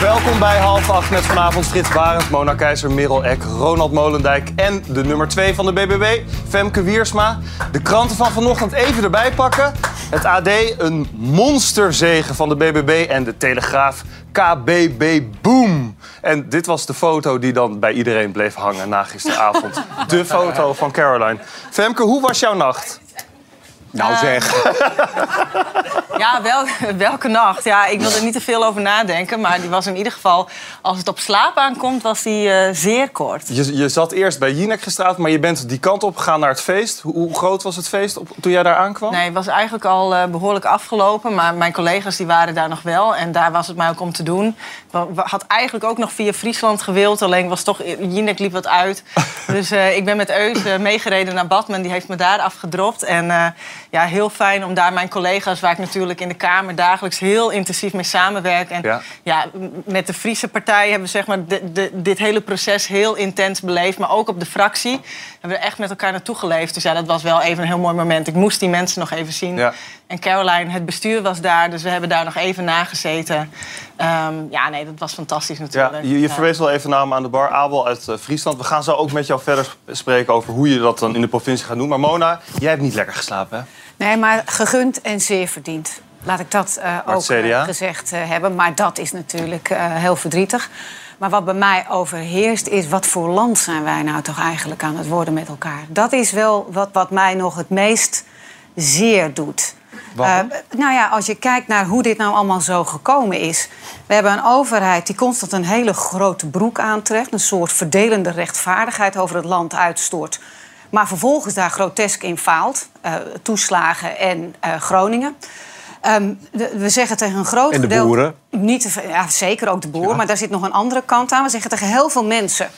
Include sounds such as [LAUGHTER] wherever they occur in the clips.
welkom bij half acht met vanavond Frits Barend, Mona Keizer, Merel Eck, Ronald Molendijk en de nummer 2 van de BBB, Femke Wiersma. De kranten van vanochtend even erbij pakken. Het AD, een monsterzegen van de BBB en de Telegraaf, KBB Boom. En dit was de foto die dan bij iedereen bleef hangen na gisteravond. De foto van Caroline. Femke, hoe was jouw nacht? Nou zeg. [LAUGHS] Ja, wel, welke nacht? Ja, ik wil er niet te veel over nadenken. Maar die was in ieder geval, als het op slaap aankomt, was die eh, zeer kort. Je, je zat eerst bij Jinek gestraat, maar je bent die kant op gegaan naar het feest. Hoe, hoe groot was het feest op, toen jij daar aankwam? Nee, het was eigenlijk al eh, behoorlijk afgelopen. Maar mijn collega's die waren daar nog wel. En daar was het mij ook om te doen. Ik had eigenlijk ook nog via Friesland gewild. Alleen was toch, Jinek liep wat uit. [LAUGHS] dus eh, ik ben met Eus meegereden naar Badmen. Die heeft me daar afgedropt. En ja, heel fijn om daar mijn collega's, waar ik natuurlijk in de Kamer dagelijks heel intensief mee samenwerk. En ja, ja met de Friese partij hebben we zeg maar, de, dit hele proces heel intens beleefd. Maar ook op de fractie hebben we echt met elkaar naartoe geleefd. Dus ja, dat was wel even een heel mooi moment. Ik moest die mensen nog even zien. Ja. En Caroline, het bestuur was daar, dus we hebben daar nog even nagezeten. Um, ja, nee, dat was fantastisch natuurlijk. Ja, je, je verwees wel even naam aan de bar Abel uit uh, Friesland. We gaan zo ook met jou verder spreken over hoe je dat dan in de provincie gaat doen. Maar Mona, jij hebt niet lekker geslapen, hè? Nee, maar gegund en zeer verdiend. Laat ik dat uh, ook uh, gezegd hebben. Maar dat is natuurlijk heel verdrietig. Maar wat bij mij overheerst is, wat voor land zijn wij nou toch eigenlijk aan het worden met elkaar? Dat is wel wat, wat mij nog het meest zeer doet. Nou ja, als je kijkt naar hoe dit nou allemaal zo gekomen is. We hebben een overheid die constant een hele grote broek aantrekt. Een soort verdelende rechtvaardigheid over het land uitstort. Maar vervolgens daar grotesk in faalt. Uh, toeslagen en uh, Groningen. Um, we zeggen tegen een groot en de boeren? Niet te, ja, zeker ook de boeren, maar daar zit nog een andere kant aan. We zeggen tegen heel veel mensen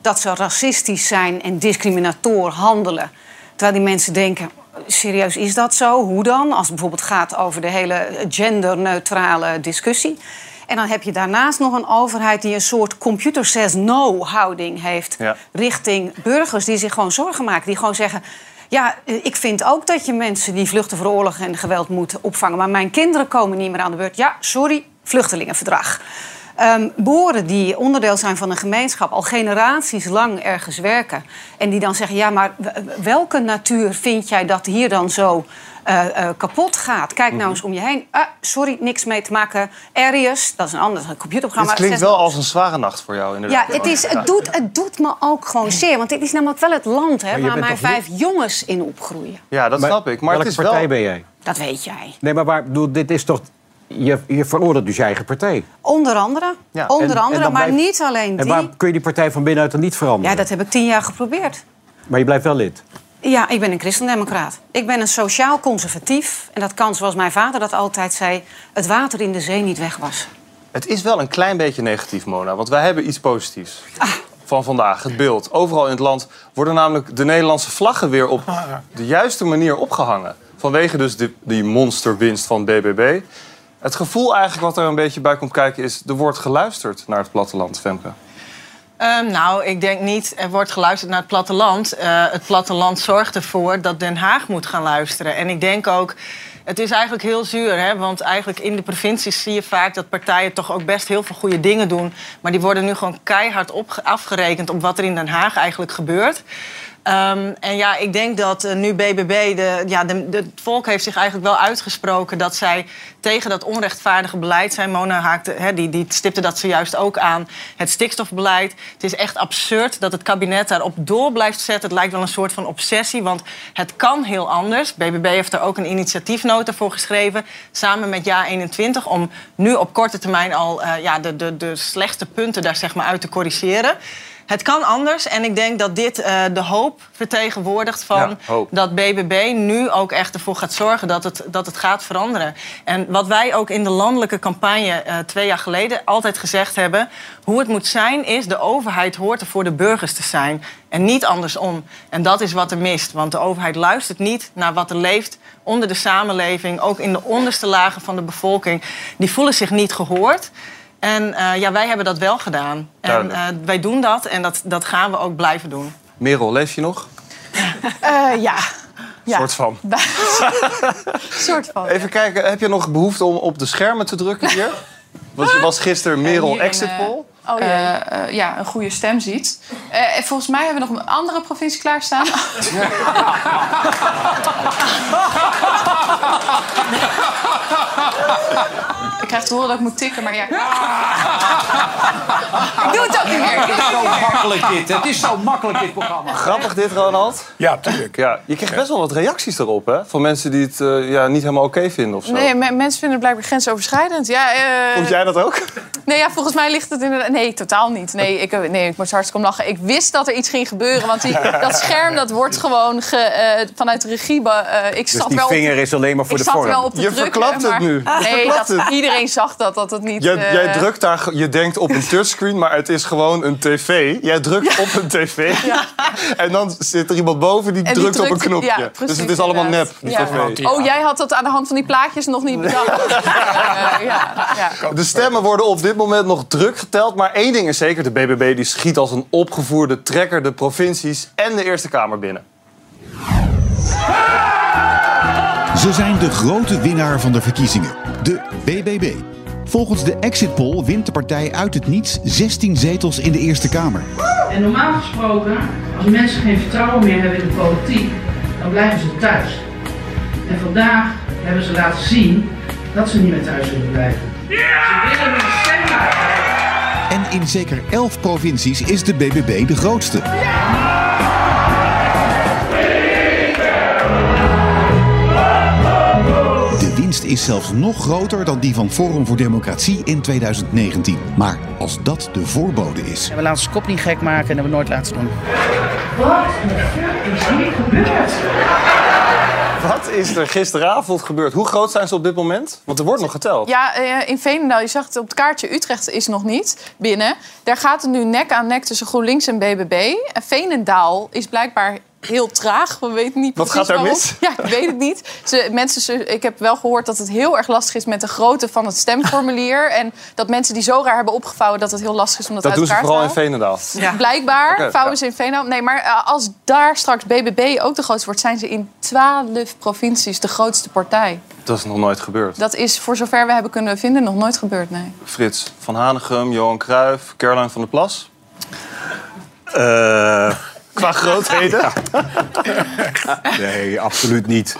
dat ze racistisch zijn en discriminator handelen. Terwijl die mensen denken, serieus, is dat zo? Hoe dan? Als het bijvoorbeeld gaat over de hele genderneutrale discussie. En dan heb je daarnaast nog een overheid die een soort computer says no houding heeft richting burgers die zich gewoon zorgen maken. Die gewoon zeggen. Ja, ik vind ook dat je mensen die vluchten voor oorlog en geweld moet opvangen. Maar mijn kinderen komen niet meer aan de beurt. Ja, sorry, vluchtelingenverdrag. Um, boeren die onderdeel zijn van een gemeenschap, al generaties lang ergens werken. En die dan zeggen: Ja, maar welke natuur vind jij dat hier dan zo uh, uh, kapot gaat? Kijk nou mhm. eens om je heen. Ah, sorry, niks mee te maken. Arius, dat is een ander computerprogramma. Het klinkt wel als een zware nacht voor jou. Inderdaad. Ja, het, is, het, doet, het doet me ook gewoon zeer. Want dit is namelijk wel het land hè, waar mijn vijf jongens in opgroeien. Ja, dat snap ik. Maar welke het is partij wel... ben jij? Dat weet jij. Nee, maar waar, bedoel, dit is toch je, je veroordeelt dus je eigen partij. Onder andere. Ja. Onder andere, maar niet alleen die. En waar kun je die partij van binnenuit dan niet veranderen? Ja, dat heb ik tien jaar geprobeerd. Maar je blijft wel lid? Ja, ik ben een christendemocraat. Ik ben een sociaal conservatief. En dat kan, zoals mijn vader dat altijd zei... het water in de zee niet weg was. Het is wel een klein beetje negatief, Mona. Want wij hebben iets positiefs. Ah. Van vandaag, het beeld. Overal in het land worden namelijk de Nederlandse vlaggen weer op de juiste manier opgehangen. Vanwege dus die, die monsterwinst van BBB. Het gevoel eigenlijk wat er een beetje bij komt kijken is... er wordt geluisterd naar het platteland, Femke. Um, nou, ik denk niet, er wordt geluisterd naar het platteland. Uh, het platteland zorgt ervoor dat Den Haag moet gaan luisteren. En ik denk ook, het is eigenlijk heel zuur. Hè? Want eigenlijk in de provincies zie je vaak dat partijen toch ook best heel veel goede dingen doen. Maar die worden nu gewoon keihard afgerekend op wat er in Den Haag eigenlijk gebeurt. Um, en ja, ik denk dat uh, nu BBB, de, ja, de, het volk heeft zich eigenlijk wel uitgesproken dat zij tegen dat onrechtvaardige beleid zijn. Mona haakte, die, die stipte dat zojuist ook aan. Het stikstofbeleid. Het is echt absurd dat het kabinet daarop door blijft zetten. Het lijkt wel een soort van obsessie, want het kan heel anders. BBB heeft er ook een initiatiefnota voor geschreven, samen met JA21, om nu op korte termijn al uh, ja, de, de, de slechtste punten daar zeg maar uit te corrigeren. Het kan anders. En ik denk dat dit uh, de hoop vertegenwoordigt van dat BBB nu ook echt ervoor gaat zorgen dat het, dat het gaat veranderen. En wat wij ook in de landelijke campagne uh, twee jaar geleden altijd gezegd hebben, hoe het moet zijn is de overheid hoort er voor de burgers te zijn en niet andersom. En dat is wat er mist, want de overheid luistert niet naar wat er leeft onder de samenleving, ook in de onderste lagen van de bevolking. Die voelen zich niet gehoord. En uh, ja, wij hebben dat wel gedaan. En uh, wij doen dat en dat, dat gaan we ook blijven doen. Merel, leef je nog? Uh, [LAUGHS] ja. ja. Soort van. [LAUGHS] soort van. Even kijken, heb je nog behoefte om op de schermen te drukken hier? [LAUGHS] Want je was gisteren Merel Exit eh, Poll. Oh, ja. ja, een goede stem ziet. Eh, en volgens mij hebben we nog een andere provincie klaarstaan. Ik krijg te horen dat ik moet tikken, maar ja. ik doe het ook niet meer. Het Zo niet meer. makkelijk dit. Het is zo makkelijk dit programma. Grappig dit, Ronald. Ja, tuurlijk. Ja, je kreeg best wel wat reacties erop, hè? Van mensen die het eh, ja, niet helemaal oké vinden of zo. Nee, me- mensen vinden het blijkbaar grensoverschrijdend. Ja, eh, Vond jij dat ook? Nee, ja, volgens mij ligt het inderdaad... Nee, totaal niet. Nee, ik, eh, nee, ik moest hartstikke om lachen. Ik wist dat er iets ging gebeuren. Want die, [LAUGHS] dat scherm dat wordt gewoon ge, eh, vanuit de regie... eh, ik Dus zat die wel op de- vinger is alleen maar voor de zat vorm. wel op de Je drukken, verklapt het maar- nu. [LAUGHS] Nee, dat, iedereen zag dat, dat het niet... Jij, eh, jij drukt daar, je denkt op een touchscreen, maar het is gewoon een tv. Jij drukt op een tv. [LAUGHS] En dan zit er iemand boven die, drukt, op een knopje. ja, dus het is allemaal nep, die Ja. tv. Oh, jij had dat aan de hand van die plaatjes nog niet bedacht. Eh, [LAUGHS] ja, ja. De stemmen worden op dit moment nog druk geteld. Maar één ding is zeker, de BBB die schiet als een opgevoerde trekker de provincies en de Eerste Kamer binnen. Ze zijn de grote winnaar van de verkiezingen, de BBB. Volgens de exit poll wint de partij uit het niets 16 zetels in de Eerste Kamer. En normaal gesproken, als mensen geen vertrouwen meer hebben in de politiek, dan blijven ze thuis. En vandaag hebben ze laten zien dat ze niet meer thuis willen blijven. Ze willen hun stem. En in zeker 11 provincies is de BBB de grootste. Winst is zelfs nog groter dan die van Forum voor Democratie in 2019. Maar als dat de voorbode is, We laten ons kop niet gek maken en hebben we nooit laten doen. Wat is hier gebeurd? Wat is er gisteravond gebeurd? Hoe groot zijn ze op dit moment? Want er wordt nog geteld. Ja, eh, in Veenendaal, je zag het op het kaartje, Utrecht is nog niet binnen. Daar gaat het nu nek aan nek tussen GroenLinks en BBB. En Veenendaal is blijkbaar heel traag. We weten niet Wat precies gaat daar waarom. mis? Ja, ik weet het niet. Ze, mensen, ze- ik heb wel gehoord dat het heel erg lastig is met de grootte van het stemformulier. en dat mensen die zo raar hebben opgevouwen, dat het heel lastig is om dat, Dat uit doen ze elkaar vooral in te halen. Veenendaal. Blijkbaar Oké, vouwen ja. ze in Veenendaal. Nee, maar eh, als daar straks BBB ook de grootste wordt... zijn ze in 12 provincies de grootste partij. Dat is nog nooit gebeurd. Dat is, voor zover we hebben kunnen vinden, nog nooit gebeurd, nee. Frits van Hanegem, Johan Cruijff, Caroline van der Plas. Eh, Qua grootheden. nee, absoluut niet.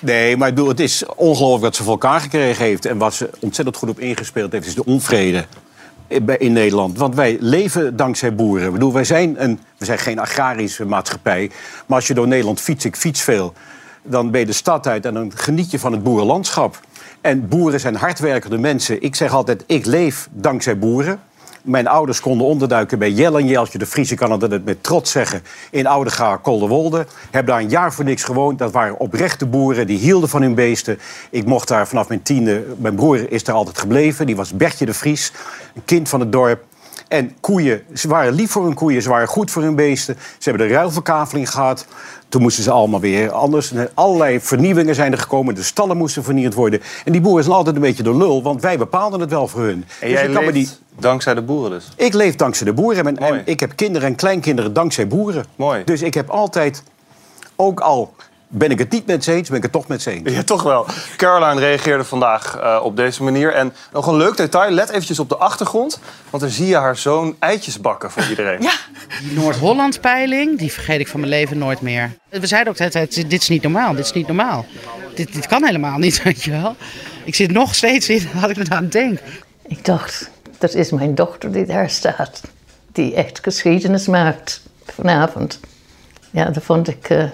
Nee, maar ik bedoel, het is ongelooflijk wat ze voor elkaar gekregen heeft. En wat ze ontzettend goed op ingespeeld heeft, is de onvrede in Nederland. Want wij leven dankzij boeren. Ik bedoel, wij zijn, een, we zijn geen agrarische maatschappij. Maar als je door Nederland fietst, ik fiets veel... dan ben je de stad uit en dan geniet je van het boerenlandschap. En boeren zijn hardwerkende mensen. Ik zeg altijd, ik leef dankzij boeren. Mijn ouders konden onderduiken bij Jelle en Jeltje de Vries. Ik kan het met trots zeggen. In Oudegaar, Kolderwolde. Heb daar een jaar voor niks gewoond. Dat waren oprechte boeren. Die hielden van hun beesten. Ik mocht daar vanaf mijn tiende... Mijn broer is daar altijd gebleven. Die was Bertje de Vries. Een kind van het dorp. En koeien, ze waren lief voor hun koeien, ze waren goed voor hun beesten. Ze hebben de ruilverkaveling gehad. Toen moesten ze allemaal weer anders. En allerlei vernieuwingen zijn er gekomen. De stallen moesten vernieuwd worden. En die boeren zijn altijd een beetje de lul, want wij bepaalden het wel voor hun. En Dus jij leeft dankzij de boeren dus. ik leef dankzij de boeren. En, en ik heb kinderen en kleinkinderen dankzij boeren. Mooi. Dus ik heb altijd, ook al ben ik het niet met ze eens, ben ik het toch met ze eens. Ja, toch wel. Caroline reageerde vandaag eh, op deze manier. En nog een leuk detail, let eventjes op de achtergrond. Want dan zie je haar zoon eitjes bakken voor iedereen. Ja. Die Noord-Holland-peiling, die vergeet ik van mijn leven nooit meer. We zeiden ook de hele tijd, dit is niet normaal, dit is niet normaal. Dit, dit kan helemaal niet, [LAUGHS] weet je wel. Ik zit nog steeds in [LAUGHS] wat ik eraan denk. Ik dacht, dat is mijn dochter die daar staat. Die echt geschiedenis maakt vanavond. Ja, dat vond ik, eh,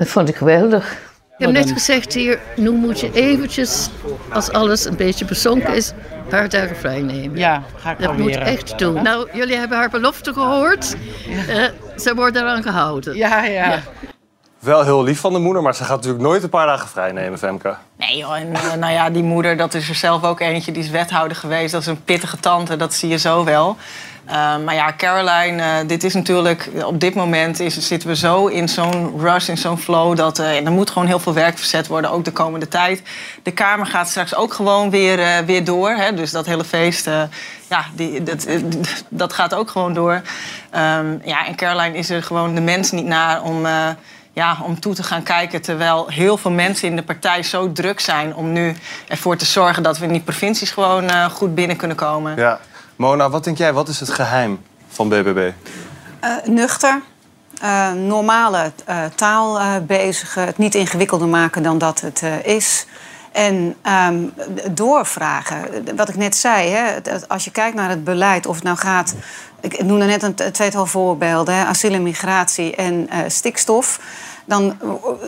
dat vond ik geweldig. Ik heb net gezegd hier, nu moet je eventjes, als alles een beetje bezonken is, een paar dagen vrij nemen. Ja, ga ik Dat moet echt doen. Nou, jullie hebben haar belofte gehoord. Eh, ze wordt eraan gehouden. Ja, ja. Wel heel lief van de moeder, maar ze gaat natuurlijk nooit een paar dagen vrij nemen, Femke. Nee joh, en eh, nou ja, die moeder, dat is er zelf ook eentje. Die is wethouder geweest. Dat is een pittige tante, dat zie je zo wel. Eh, maar ja, Caroline, eh, dit is natuurlijk... Op dit moment is, zitten we zo in zo'n rush, in zo'n flow... dat eh, er moet gewoon heel veel werk verzet worden, ook de komende tijd. De Kamer gaat straks ook gewoon weer, eh, weer door. Hè? Dus dat hele feest, ja, die, dat, dat gaat ook gewoon door. Ehm, ja, en Caroline is er gewoon de mens niet naar om... ja, om toe te gaan kijken. Terwijl heel veel mensen in de partij zo druk zijn om nu ervoor te zorgen dat we in die provincies gewoon goed binnen kunnen komen. Ja. Mona, wat denk jij? Wat is het geheim van BBB? Eh, nuchter, eh, normale eh, taal bezigen, het niet ingewikkelder maken dan dat het is. En ehm, doorvragen. Wat ik net zei, hè, als je kijkt naar het beleid, of het nou gaat. Ik noemde net een tweetal voorbeelden: hè, asiel en migratie en stikstof. Dan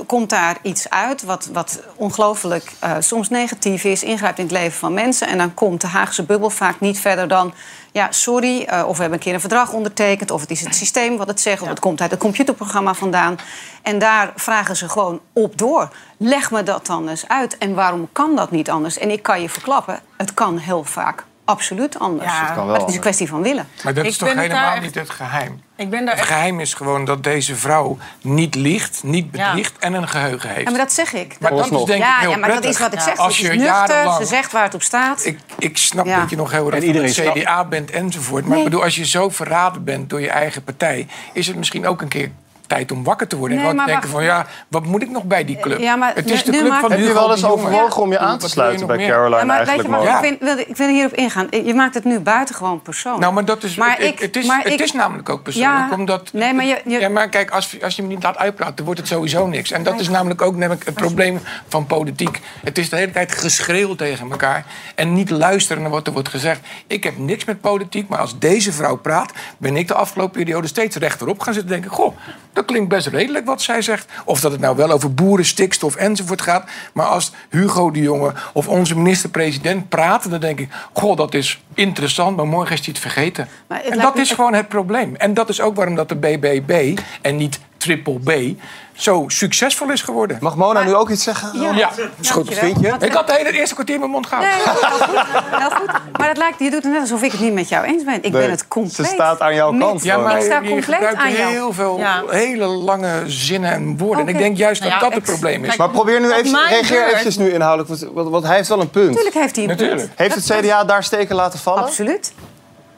komt daar iets uit wat, wat ongelooflijk eh, soms negatief is, ingrijpt in het leven van mensen. En dan komt de Haagse bubbel vaak niet verder dan. Ja, sorry, eh, of we hebben een keer een verdrag ondertekend, of het is het systeem wat het zegt, of het komt uit het computerprogramma vandaan. En daar vragen ze gewoon op door. Leg me dat dan eens uit. En waarom kan dat niet anders? En ik kan je verklappen, het kan heel vaak absoluut anders. Ja. Het kan wel maar het is anders. een kwestie van willen. Maar dat Ik is toch helemaal echt- niet het geheim? Ik ben daar Het echt... geheim is gewoon dat deze vrouw niet liegt, niet bedriegt en een geheugen heeft. Ja, maar dat zeg ik. Maar dat is denk ik ja, heel ja, maar dat is wat ik zeg. Als Ze je nuchter, jarenlang- ze zegt waar het op staat. Ik, ik snap Ja. dat je nog heel erg iedereen snapt- CDA bent enzovoort. Maar ik bedoel, als je zo verraden bent door je eigen partij... is het misschien ook een keer tijd om wakker te worden. Nee, en gewoon te maar denken van, ja, wat moet ik nog bij die club? Ja, maar het is de nu club maakt- van Heb je wel eens overwogen om je aan te sluiten bij meer? Caroline Ja, maar weet je eigenlijk? Mona? ik, wil, ik wil hierop ingaan. Je maakt het nu buitengewoon persoonlijk. Nou, maar dat is, Maar het, ik- het, is, maar het ik- is namelijk ook persoonlijk. Ja, omdat, nee, maar je- je- ja, maar kijk, als, als je me niet laat uitpraten, dan wordt het sowieso niks. En dat is namelijk ook namelijk het probleem van politiek. Het is de hele tijd geschreeuw tegen elkaar. En niet luisteren naar wat er wordt gezegd. Ik heb niks met politiek, maar als deze vrouw praat... ben ik de afgelopen periode steeds rechterop gaan zitten denken... goh, dat klinkt best redelijk wat zij zegt. Of dat het nou wel over boeren, stikstof enzovoort gaat. Maar als Hugo de Jonge of onze minister-president praten... dan denk ik, goh, dat is interessant, maar morgen is hij het vergeten. Maar het en dat me- is gewoon het probleem. En dat is ook waarom dat de BBB en niet Triple B zo succesvol is geworden. Mag Mona nu ook iets zeggen? Ja. Ja, is goed. Vind je? Ik had de hele eerste kwartier in mijn mond gehouden. Nee, heel goed, heel goed. Maar het lijkt, je doet het net alsof ik het niet met jou eens ben. Ik Nee, ben het compleet. ze staat aan jouw kant Ja, maar ik sta je compleet gebruikt aan jou. heel veel Ja. hele lange zinnen en woorden. En ik denk juist dat Nou ja, dat het probleem is. Maar probeer nu even, reageer beurt- eventjes nu inhoudelijk, want, want, want hij heeft wel een punt. Natuurlijk heeft hij een punt. Heeft het CDA daar steken laten vallen? Absoluut.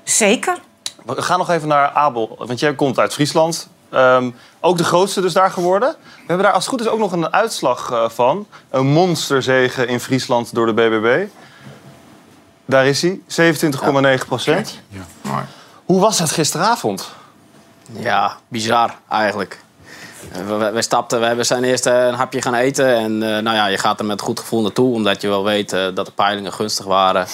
Zeker. We gaan nog even naar Abel, want jij komt uit Friesland. Ehm, ook de grootste dus daar geworden. We hebben daar als het goed is ook nog een uitslag eh, van. Een monsterzege in Friesland door de BBB. Daar is hij, 27,9 procent. Mooi. Hoe was het gisteravond? Ja, bizar eigenlijk. Eh, We, we, we stapten, we hebben zijn eerst eh, een hapje gaan eten. En eh, nou ja, je gaat er met goed gevoel naartoe, omdat je wel weet eh, dat de peilingen gunstig waren.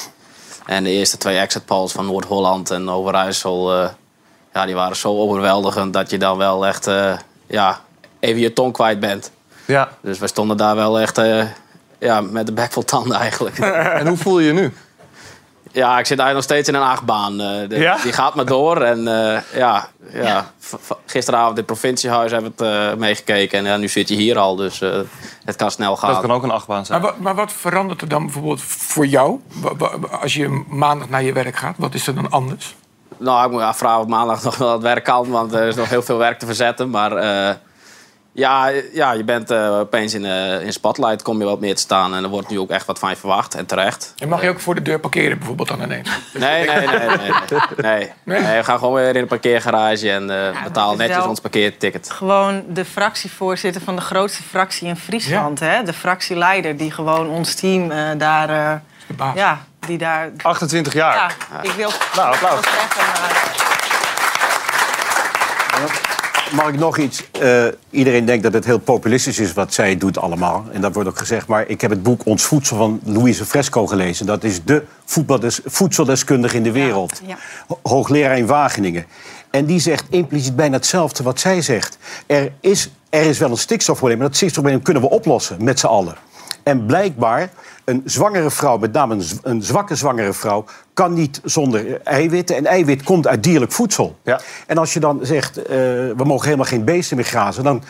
En de eerste twee exit polls van Noord-Holland en Overijssel, eh, ja, die waren zo overweldigend dat je dan wel echt eh, ja, even je tong kwijt bent. Ja. Dus we stonden daar wel echt eh, ja, met de bek vol tanden eigenlijk. [LAUGHS] En hoe voel je je nu? Ja, ik zit eigenlijk nog steeds in een achtbaan. eh, de- Ja? Die gaat maar door. En eh, ja, ja. v- v- gisteravond in het provinciehuis hebben we het eh, meegekeken. En ja, nu zit je hier al, dus eh, het kan snel gaan. Dat kan ook een achtbaan Maar zijn. wat, maar wat verandert er dan bijvoorbeeld voor jou als je maandag naar je werk gaat? Wat is er dan anders? Nou, ik moet afvragen of maandag [LAUGHS] nog wel het werk kan, want er is nog heel veel werk te verzetten. Maar eh, ja, ja, je bent eh, opeens in, eh in spotlight, kom je wat meer te staan. En er wordt nu ook echt wat van je verwacht, en terecht. En mag je ook voor de deur parkeren bijvoorbeeld dan ineens? Nee, nee, nee. nee, nee. nee. Nee, we gaan gewoon weer in een parkeergarage en eh betalen is netjes ons parkeerticket. Gewoon de fractievoorzitter van de grootste fractie in Friesland. Hè? De fractieleider die gewoon ons team eh, daar... eh, De baas. ja, die daar... 28 jaar. Ja, ik wil Nou, applaus. Mag ik nog iets? Eh, iedereen denkt dat het heel populistisch is wat zij doet allemaal. En dat wordt ook gezegd. Maar ik heb het boek Ons Voedsel van Louise Fresco gelezen. Dat is de voetbaldes- voedseldeskundige in de wereld. ja. Ho- Hoogleraar in Wageningen. En die zegt impliciet bijna hetzelfde wat zij zegt. Er is, er is wel een stikstofprobleem, maar dat stikstofprobleem kunnen we oplossen met z'n allen. En blijkbaar, een zwangere vrouw, met name een, zwakke zwangere vrouw... kan niet zonder eiwitten. En eiwit komt uit dierlijk voedsel. Ja. En als je dan zegt, eh, we mogen helemaal geen beesten meer grazen... dan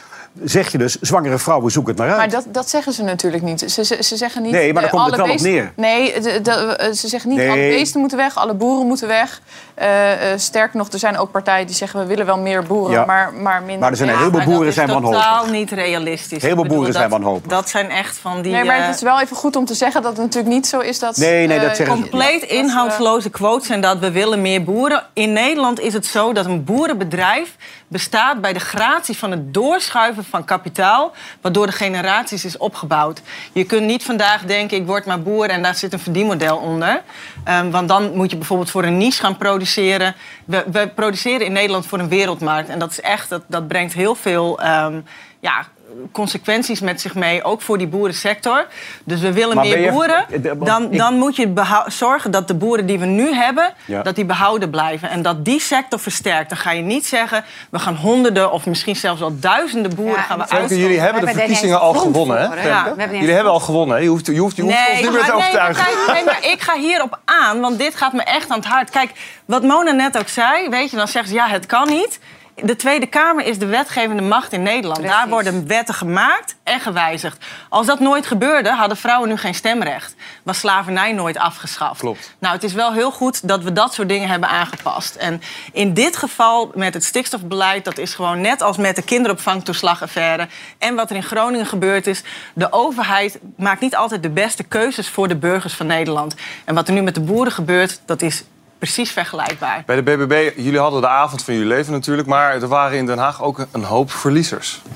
zeg je dus, zwangere vrouwen, zoek het maar uit. Maar dat, dat zeggen ze natuurlijk niet. Ze, ze, ze zeggen niet... Nee, maar daar eh, komt het alle wel op beesten- neer. Nee, de- de- eh, ze zeggen niet Nee. alle beesten moeten weg, alle boeren moeten weg. Eh, eh, sterker nog, er zijn ook partijen die zeggen... we willen wel meer boeren, Ja. maar, maar minder... Maar er zijn een Ja, heleboel Maar dat boeren is zijn totaal wanhopig. niet realistisch. Heel veel boeren zijn wanhopig. Dat zijn echt van die... Nee, maar het is wel even goed om te zeggen dat het natuurlijk niet zo is dat... Nee, nee, dat eh, zeggen ze- Compleet inhoudsloze quotes en dat we willen meer boeren. In Nederland is het zo dat een boerenbedrijf bestaat bij de gratie van het doorschuiven van kapitaal, waardoor de generaties is opgebouwd. Je kunt niet vandaag denken, ik word maar boer en daar zit een verdienmodel onder. Ehm, want dan moet je bijvoorbeeld voor een niche gaan produceren. We, we produceren in Nederland voor een wereldmarkt. En dat is echt, dat, dat brengt heel veel ehm, ja, consequenties met zich mee, ook voor die boerensector. Dus we willen Maar meer je- boeren. Dan, ik- dan moet je zorgen dat de boeren die we nu hebben, Ja. dat die behouden blijven. En dat die sector versterkt. Dan ga je niet zeggen, we gaan honderden of misschien zelfs wel duizenden boeren Ja, gaan we uit. Jullie hebben de er verkiezingen al gewonnen, hè? Ja, Jullie hebben al gewonnen? Je hoeft, je hoeft, je hoeft ons niet meer te maar- nee, maar overtuigen. nee, maar ik ga hierop aan, want dit gaat me echt aan het hart. Kijk, wat Mona net ook zei, weet je, dan zegt ze ja, het kan niet. De Tweede Kamer is de wetgevende macht in Nederland. Daar worden wetten gemaakt en gewijzigd. Als dat nooit gebeurde, hadden vrouwen nu geen stemrecht. Was slavernij nooit afgeschaft. Klopt. Nou, het is wel heel goed dat we dat soort dingen hebben aangepast. En in dit geval met het stikstofbeleid, dat is gewoon net als met de kinderopvangtoeslagaffaire en wat er in Groningen gebeurd is. De overheid maakt niet altijd de beste keuzes voor de burgers van Nederland. En wat er nu met de boeren gebeurt, dat is precies vergelijkbaar. Bij de BBB, jullie hadden de avond van jullie leven natuurlijk... maar er waren in Den Haag ook een hoop verliezers. [LAUGHS]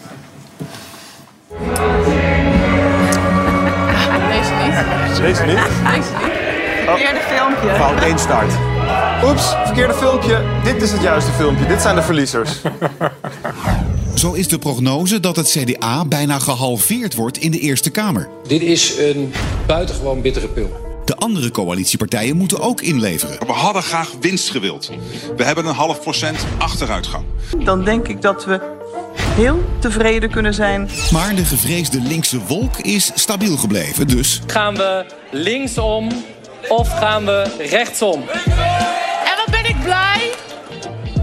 Deze niet. Deze niet? Deze niet. Verkeerde filmpje. Fout instart. Oeps, verkeerde filmpje. Dit is het juiste filmpje. Dit zijn de verliezers. [LAUGHS] Zo is de prognose dat het CDA bijna gehalveerd wordt in de Eerste Kamer. Dit is een buitengewoon bittere pil. De andere coalitiepartijen moeten ook inleveren. We hadden graag winst gewild. We hebben een half procent achteruitgang. dan denk ik dat we heel tevreden kunnen zijn. Maar de gevreesde linkse wolk is stabiel gebleven, dus Gaan we linksom of gaan we rechtsom? En wat ben ik blij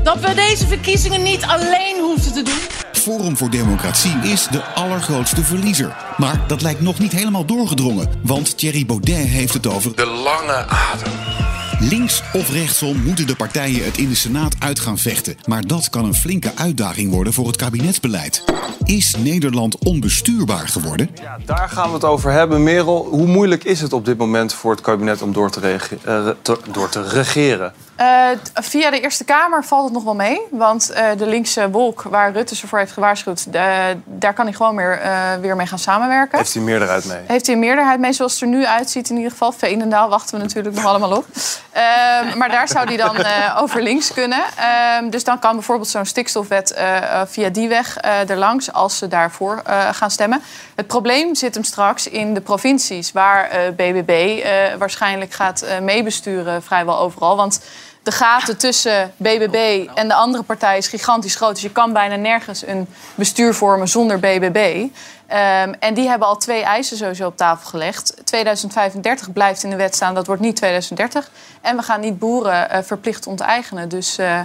dat we deze verkiezingen niet alleen hoeven te doen. Forum voor Democratie is de allergrootste verliezer. Maar dat lijkt nog niet helemaal doorgedrongen, want Thierry Baudet heeft het over De lange adem. Links of rechtsom moeten de partijen het in de Senaat uit gaan vechten. Maar dat kan een flinke uitdaging worden voor het kabinetsbeleid. Is Nederland onbestuurbaar geworden? Ja, daar gaan we het over hebben. Merel, hoe moeilijk is het op dit moment voor het kabinet om door te, rege- eh, te- door te regeren? Eh, via de Eerste Kamer valt het nog wel mee. Want eh, de linkse wolk, waar Rutte ze voor heeft gewaarschuwd... daar kan hij gewoon weer, eh, weer mee gaan samenwerken. Heeft hij meerderheid mee? Heeft hij een meerderheid mee, zoals het er nu uitziet in ieder geval. Veenendaal wachten we natuurlijk nog allemaal op. Ehm, maar daar zou hij dan eh, over links kunnen. Ehm, dus dan kan bijvoorbeeld zo'n stikstofwet eh, eh, via die weg erlangs... als ze daarvoor gaan stemmen. Het probleem zit hem straks in de provincies... waar BBB waarschijnlijk gaat meebesturen vrijwel overal. Want de gaten tussen BBB en de andere partij is gigantisch groot. Dus je kan bijna nergens een bestuur vormen zonder BBB. Ehm, en die hebben al twee eisen sowieso op tafel gelegd. 2035 blijft in de wet staan, dat wordt niet 2030. En we gaan niet boeren eh, verplicht onteigenen. Dus eh,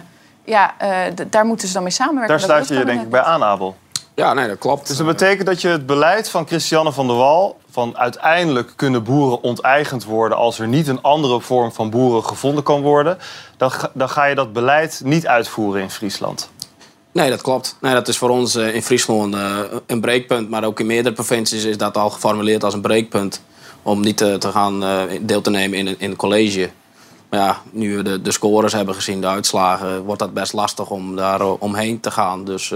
ja, eh, daar moeten ze dan mee samenwerken. Daar sluit je je denk ik bij aan, Abel. Ja, nee, dat klopt. Dus dat betekent dat je het beleid van Christiane van der Wal... van uiteindelijk kunnen boeren onteigend worden... als er niet een andere vorm van boeren gevonden kan worden... dan, ga- dan ga je dat beleid niet uitvoeren in Friesland. Nee, dat klopt. Nee, dat is voor ons eh, in Friesland eh, een breekpunt. Maar ook in meerdere provincies is dat al geformuleerd als een breekpunt. Om niet eh, te gaan deel te nemen in, in een college. Maar ja, nu we de, de scores hebben gezien, de uitslagen, wordt dat best lastig om daar omheen te gaan. Dus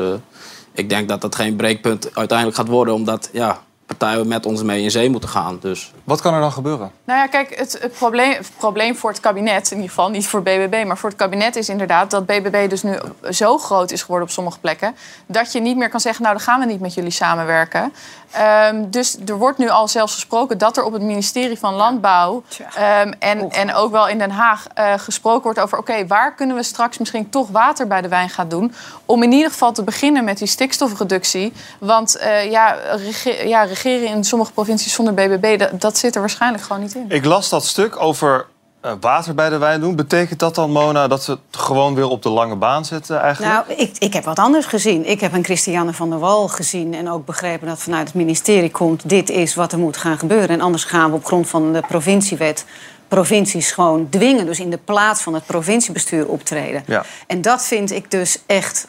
ik denk dat dat geen breekpunt uiteindelijk gaat worden, omdat ja, partijen met ons mee in zee moeten gaan. Dus. Wat kan er dan gebeuren? Nou ja, kijk, het, het, probleem, het probleem voor het kabinet, in ieder geval niet voor BBB, maar voor het kabinet is inderdaad dat BBB dus nu zo groot is geworden op sommige plekken, dat je niet meer kan zeggen, nou dan gaan we niet met jullie samenwerken. Ehm, dus er wordt nu al zelfs gesproken dat er op het ministerie van Landbouw ehm, en, en ook wel in Den Haag eh, gesproken wordt over, oké, waar kunnen we straks misschien toch water bij de wijn gaan doen, om in ieder geval te beginnen met die stikstofreductie. Want eh, ja, rege- ja, regeren in sommige provincies zonder BBB, dat, dat zit er waarschijnlijk gewoon niet in. Ik las dat stuk over eh, water bij de wijn doen. Betekent dat dan, Mona, dat ze het gewoon weer op de lange baan zetten eigenlijk? Nou, ik, ik heb wat anders gezien. Ik heb een Christiane van der Wal gezien en ook begrepen dat vanuit het ministerie komt... dit is wat er moet gaan gebeuren. En anders gaan we op grond van de provinciewet provincies gewoon dwingen. Dus in de plaats van het provinciebestuur optreden. Ja. En dat vind ik dus echt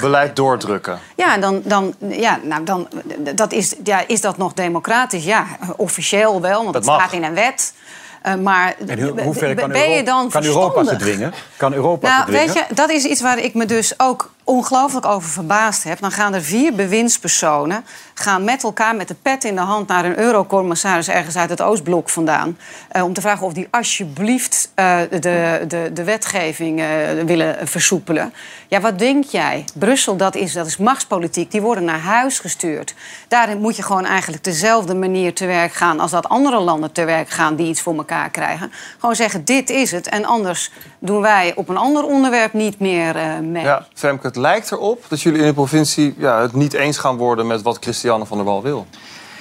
Beleid doordrukken. Ja, dan, dan, ja, nou, dan dat is, ja, is dat nog democratisch? Ja, officieel wel, want Dat het staat in een wet. Eh, maar En in hoeverre kan, ben je Europa, dan kan Europa ze verstandig? dwingen? Kan Europa ze Nou, dwingen? weet je, dat is iets waar ik me dus ook ongelooflijk over verbaasd heb. Dan gaan er vier bewindspersonen gaan met elkaar met de pet in de hand naar een eurocommissaris ergens uit het Oostblok vandaan. eh, om te vragen of die alsjeblieft eh, de, de, de wetgeving eh, willen versoepelen. Ja, wat denk jij? Brussel, dat is, dat is machtspolitiek. Die worden naar huis gestuurd. Daarin moet je gewoon eigenlijk dezelfde manier te werk gaan als dat andere landen te werk gaan die iets voor elkaar krijgen. Gewoon zeggen, dit is het. En anders doen wij op een ander onderwerp niet meer mee. Ja, Femke, het lijkt erop dat jullie in de provincie ja, het niet eens gaan worden met wat Christiane van der Wal wil.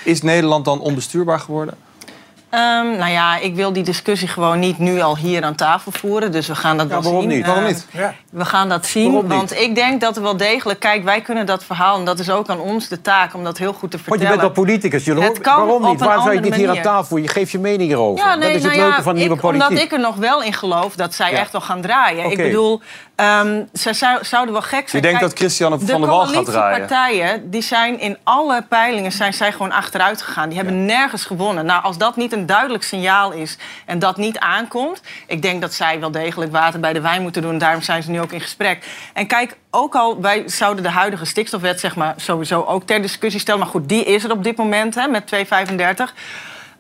Is Nederland dan onbestuurbaar geworden? Ehm, nou ja, ik wil die discussie gewoon niet nu al hier aan tafel voeren. Dus we gaan dat wel waarom zien. niet? Waarom Ehm, niet? We gaan dat zien. Waarom niet? Want ik denk dat er wel degelijk... Kijk, wij kunnen dat verhaal, en dat is ook aan ons de taak... om dat heel goed te Want vertellen. je bent al politicus. Je Het kan waarom niet? Waarom zou je niet hier aan tafel? Je geeft je mening erover. Ja, nee, dat is het nou leuke ja, van nieuwe ik, politiek. Omdat ik er nog wel in geloof dat zij Ja. echt wel gaan draaien. Ik bedoel, ehm, ze zou, zouden wel gek zijn. Je denkt Kijk, dat Christiane van der Wal gaat draaien? De coalitiepartijen, die zijn in alle peilingen zijn zij gewoon achteruit gegaan. Die hebben nergens gewonnen. Nou, als dat niet een duidelijk signaal is en dat niet aankomt... ik denk dat zij wel degelijk water bij de wijn moeten doen. Daarom zijn ze nu ook in gesprek. En kijk, ook al wij zouden de huidige stikstofwet zeg maar, sowieso ook ter discussie stellen... maar goed, die is er op dit moment hè, met 235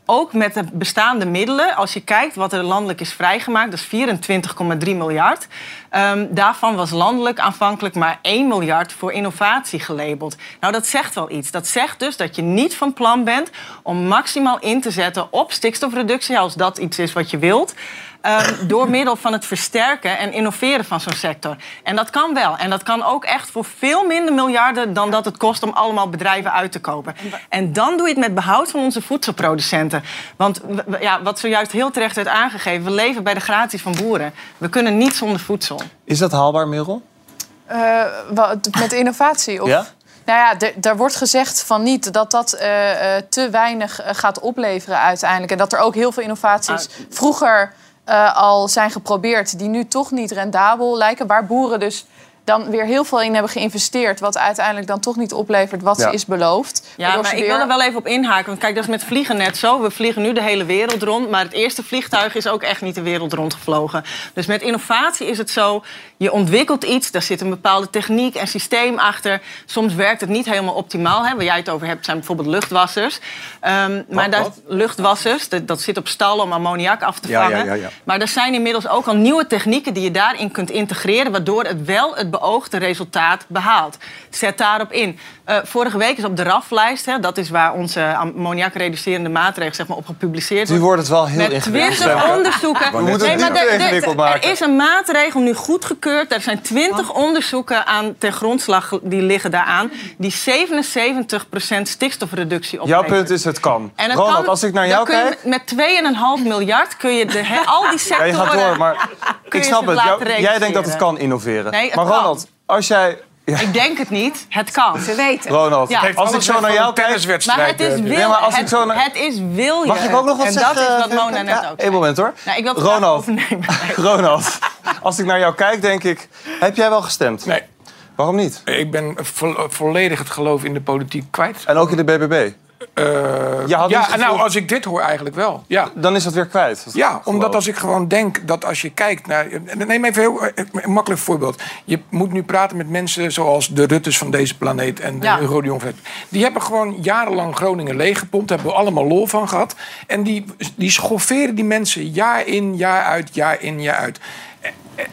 ook met de bestaande middelen, als je kijkt wat er landelijk is vrijgemaakt, dat is 24,3 miljard. Ehm, daarvan was landelijk aanvankelijk maar 1 miljard voor innovatie gelabeld. Nou, dat zegt wel iets. Dat zegt dus dat je niet van plan bent om maximaal in te zetten op stikstofreductie, als dat iets is wat je wilt. Ehm, door middel van het versterken en innoveren van zo'n sector. En dat kan wel. En dat kan ook echt voor veel minder miljarden dan dat het kost om allemaal bedrijven uit te kopen. En dan doe je het met behoud van onze voedselproducenten. Want ja, wat zojuist heel terecht werd aangegeven, we leven bij de gratie van boeren. We kunnen niet zonder voedsel. Is dat haalbaar, Merel? Eh, wat- met innovatie? Of? Ja? Nou ja, er- daar wordt gezegd van niet dat dat eh, eh, te weinig gaat opleveren uiteindelijk. En dat er ook heel veel innovaties vroeger eh, al zijn geprobeerd... die nu toch niet rendabel lijken. Waar boeren dus dan weer heel veel in hebben geïnvesteerd... wat uiteindelijk dan toch niet oplevert wat Ja. ze is beloofd. Ja, maar ik weer- wil er wel even op inhaken. Want kijk, dat is met vliegen net zo. We vliegen nu de hele wereld rond. Maar het eerste vliegtuig is ook echt niet de wereld rondgevlogen. Dus met innovatie is het zo... je ontwikkelt iets, daar zit een bepaalde techniek en systeem achter. Soms werkt het niet helemaal optimaal. Hè. Waar jij het over hebt zijn bijvoorbeeld luchtwassers. Ehm, maar daar, wat? luchtwassers, dat, dat zit op stal om ammoniak af te Ja, vangen. ja, ja, ja. Maar er zijn inmiddels ook al nieuwe technieken die je daarin kunt integreren, waardoor het wel het beoogde resultaat behaalt. Zet daarop in. Eh, vorige week is op de RAF-lijst, hè, dat is waar onze ammoniakreducerende maatregelen zeg maar, op gepubliceerd Nu wordt het wel heel Met ingewikkeld. 20 Femke. onderzoeken. We moeten het maar niet te er- maken. is een maatregel nu goedgekeurd. Er zijn 20 onderzoeken aan ten grondslag die liggen daaraan. Die 77% stikstofreductie Jouw opleveren. punt is, het kan. En het Ronald, kan- als ik naar dan jou kun je kijk... Met 2,5 miljard kun je de, he- al die Ja, sectoren... je gaat door, maar [LAUGHS] ik snap het. Jou- jij denkt dat het kan innoveren. Nee, het maar kan. Ronald, als jij... Ja. Ik denk het niet. Het kan. Ze weten. Ronald, Ja. als ik zo naar jou kijk... Maar het is wil. Maar als ik het, zo naar- het is wil je. Mag ik ook nog wat en zeggen? dat is wat? Mona net Ja, ook Eén moment hoor. Nou, ik wil het Ronald, overnemen. [LAUGHS] Ronald, als ik naar jou kijk, denk ik... Heb jij wel gestemd? Nee. Waarom niet? Ik ben vo- volledig het geloof in de politiek kwijt. En ook in de BBB? Eh, ja, gevoel- nou, als ik dit hoor eigenlijk wel. Ja. Dan is dat weer kwijt. dat Ja, geloof. omdat als ik gewoon denk dat als je kijkt naar... Neem even heel, eh, een makkelijk voorbeeld. Je moet nu praten met mensen zoals de Ruttes van deze planeet... en de Ja. Rodion Vet. Die hebben gewoon jarenlang Groningen leeggepompt. Daar hebben we allemaal lol van gehad. En die, die schofferen die mensen jaar in, jaar uit, jaar in, jaar uit. Eh, eh,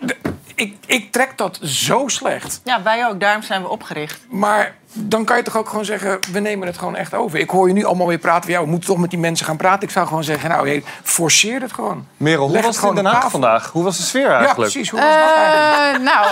de- Ik, ik trek dat zo slecht. Ja, wij ook. Daarom zijn we opgericht. Maar dan kan je toch ook gewoon zeggen, we nemen het gewoon echt over. Ik hoor je nu allemaal weer praten van, ja, we moeten toch met die mensen gaan praten. Ik zou gewoon zeggen, nou, hey, forceer het gewoon. Merel, hoe Leg was het in gewoon Den Haag vandaag? Hoe was de sfeer Ja, eigenlijk? precies. Hoe was eigenlijk? [LAUGHS] Eh, nou,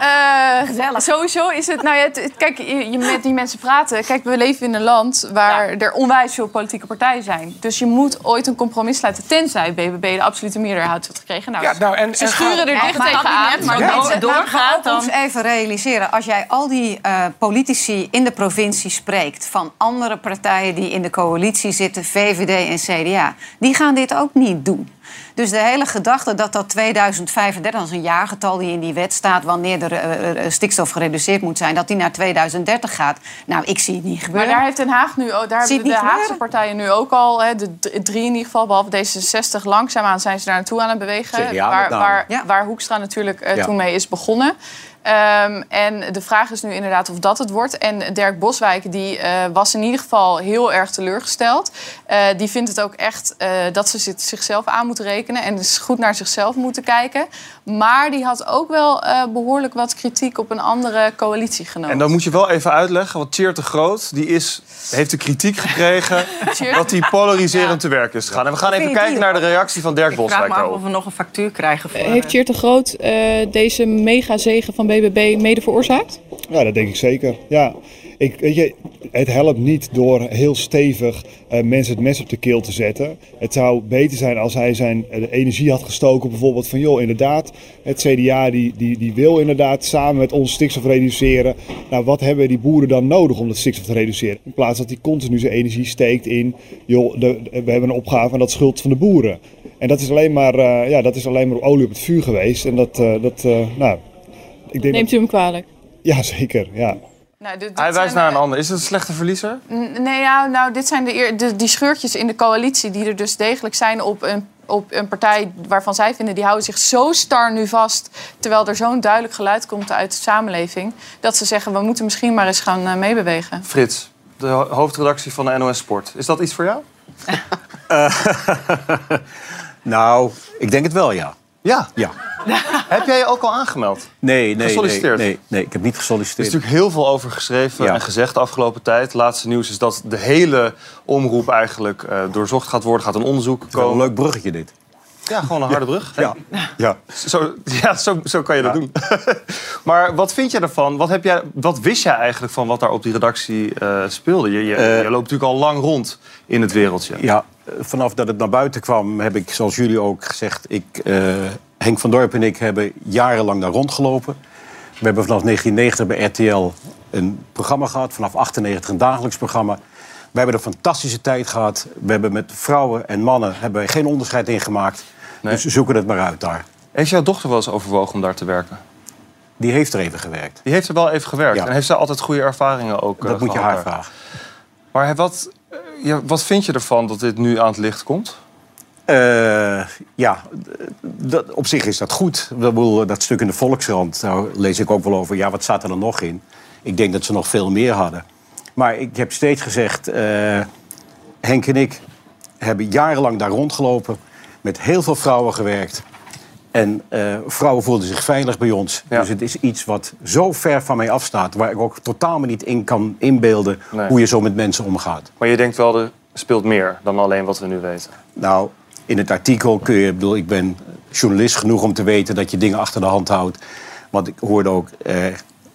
Eh, sowieso is het. Nou ja, het- het- kijk, je, je met die mensen praten. Kijk, we leven in een land waar er onwijs veel politieke partijen zijn. Dus je moet ooit een compromis sluiten. Tenzij BBB de absolute meerderheid heeft gekregen. Nou, Ja, nou, en- ze en schuren er Ja, dicht maar tegenaan. Maar maar mensen- door- doorgaat, dan- ons even realiseren. Als jij al die eh, politici in de provincie spreekt... van andere partijen die in de coalitie zitten, VVD en CDA... die gaan dit ook niet doen. Dus de hele gedachte dat dat 2035, dat is een jaargetal die in die wet staat... wanneer de eh, eh, stikstof gereduceerd moet zijn, dat die naar 2030 gaat. Nou, ik zie het niet Maar gebeuren. daar heeft Den Haag nu ook, daar hebben de Haagse gebeuren? partijen nu ook al, hè, de drie in ieder geval, behalve D66, langzaamaan zijn ze daar naartoe aan het bewegen. CDA waar, waar, waar Hoekstra natuurlijk eh, Ja. toen mee is begonnen. Ehm, en de vraag is nu inderdaad of dat het wordt. En Dirk Boswijk die, eh, was in ieder geval heel erg teleurgesteld. Eh, die vindt het ook echt eh, dat ze zichzelf aan moeten rekenen. En dus goed naar zichzelf moeten kijken. Maar die had ook wel eh, behoorlijk wat kritiek op een andere coalitiegenoot. En dan moet je wel even uitleggen, want Tjeerd de Groot die is, heeft de kritiek gekregen [LAUGHS] dat hij polariserend te werk is gegaan. En we gaan even kijken die? naar de reactie van Dirk Ik vraag Boswijk me af daarop. of we nog een factuur krijgen voor... Heeft Tjeerd de Groot eh, deze megazegen van BBB mede veroorzaakt? Ja, dat denk ik zeker. Ja. Ik, weet je, het helpt niet door heel stevig eh, mensen het mes op de keel te zetten. Het zou beter zijn als hij zijn eh, energie had gestoken. Bijvoorbeeld van, joh, inderdaad, het CDA die, die, die wil inderdaad samen met ons stikstof reduceren. Nou, wat hebben die boeren dan nodig om dat stikstof te reduceren? In plaats dat hij continu zijn energie steekt in, joh, de, we hebben een opgave en dat schuld van de boeren. En dat is alleen maar, eh, ja, dat is alleen maar olie op het vuur geweest. En dat, dat nou, ik denk Neemt u hem kwalijk? Ja, zeker, ja. Nou, dit- dit Hij wijst naar een ander. Is het een slechte verliezer? N- Nee, ja, nou, dit zijn de, die scheurtjes in de coalitie die er dus degelijk zijn op een, op een partij waarvan zij vinden die houden zich zo star nu vast, terwijl er zo'n duidelijk geluid komt uit de samenleving, dat ze zeggen we moeten misschien maar eens gaan eh, meebewegen. Frits, de ho- hoofdredactie van de NOS Sport. Is dat iets voor jou? [LAUGHS] [LAUGHS] nou, ik denk het wel, ja. Ja? Ja. [LAUGHS] Heb jij je ook al aangemeld? Nee, nee, Gesolliciteerd? Nee, nee, nee, ik heb niet Er gesolliciteerd. is natuurlijk heel veel over geschreven Ja. en gezegd de afgelopen tijd. Het laatste nieuws is dat de hele omroep eigenlijk eh, doorzocht gaat worden. Gaat een onderzoek Wel komen. een leuk bruggetje dit. Ja, gewoon een harde brug. Ja. ja. Zo, ja, zo, zo kan je dat doen. [LAUGHS] maar wat vind je ervan? Wat, heb jij, wat wist jij eigenlijk van wat daar op die redactie eh, speelde? Je, je, Eh, je loopt natuurlijk al lang rond in het wereldje. Ja, vanaf dat het naar buiten kwam, heb ik, zoals jullie ook gezegd... Ik, eh, Henk van Dorp en ik hebben jarenlang daar rondgelopen. We hebben vanaf 1990 bij RTL een programma gehad. Vanaf 98 een dagelijks programma. We hebben een fantastische tijd gehad. We hebben met vrouwen en mannen hebben geen onderscheid in gemaakt. Dus zoeken het maar uit daar. Heeft jouw dochter wel eens overwogen om daar te werken? Die heeft er even gewerkt. Die heeft er wel even gewerkt. Ja. En heeft zij altijd goede ervaringen ook Dat eh, moet je haar daar? vragen. Maar wat, ja, wat vind je ervan dat dit nu aan het licht komt? Eh, ja, dat, op zich is dat goed. Bedoel, Dat stuk in de Volkskrant, daar lees ik ook wel over. Ja, wat staat er dan nog in? Ik denk dat ze nog veel meer hadden. Maar ik heb steeds gezegd, eh, Henk en ik hebben jarenlang daar rondgelopen. Met heel veel vrouwen gewerkt. En eh, vrouwen voelden zich veilig bij ons. Dus het is iets wat zo ver van mij afstaat... waar ik ook totaal me niet in kan inbeelden... Nee. hoe je zo met mensen omgaat. Maar je denkt wel, er speelt meer dan alleen wat we nu weten. Nou, in het artikel kun je... Ik bedoel, ik ben journalist genoeg om te weten dat je dingen achter de hand houdt. Want ik hoorde ook, eh,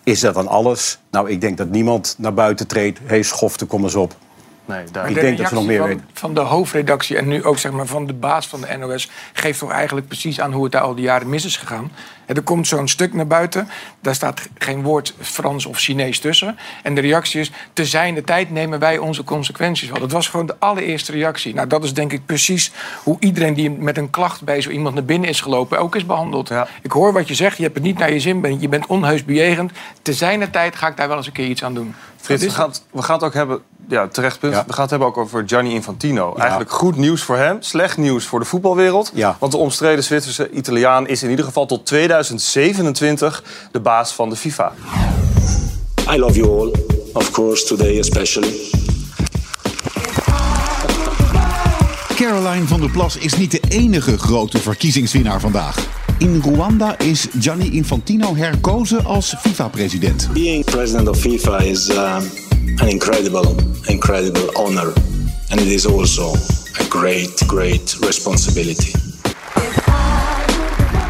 is dat dan alles? Nou, ik denk dat niemand naar buiten treedt. Hé, hey, schofte, kom eens op. Nee, Maar ik de denk dat ze nog meer weten. van, van de hoofdredactie en nu ook zeg maar, van de baas van de NOS... geeft toch eigenlijk precies aan hoe het daar al die jaren mis is gegaan. En er komt zo'n stuk naar buiten. Daar staat geen woord Frans of Chinees tussen. En de reactie is... te zijn de tijd nemen wij onze consequenties wel. Dat was gewoon de allereerste reactie. Nou, dat is denk ik precies hoe iedereen die met een klacht... bij zo iemand naar binnen is gelopen, ook is behandeld. Ik hoor wat je zegt, je hebt het niet naar je zin... bent- je bent onheus bejegend. Te zijn de tijd ga ik daar wel eens een keer iets aan doen. Frits, we gaan, het- we gaan het ook hebben... Ja, terecht punt. We gaan het hebben ook over Gianni Infantino. Eigenlijk goed nieuws voor hem, slecht nieuws voor de voetbalwereld. Want de omstreden Zwitserse Italiaan is in ieder geval tot 2027 de baas van de FIFA. I love you all, of course, today especially. Caroline van der Plas is niet de enige grote verkiezingswinnaar vandaag. In Rwanda is Gianni Infantino herkozen als FIFA-president. Being president of FIFA is um, an incredible, incredible honor. And it is also a great, great responsibility.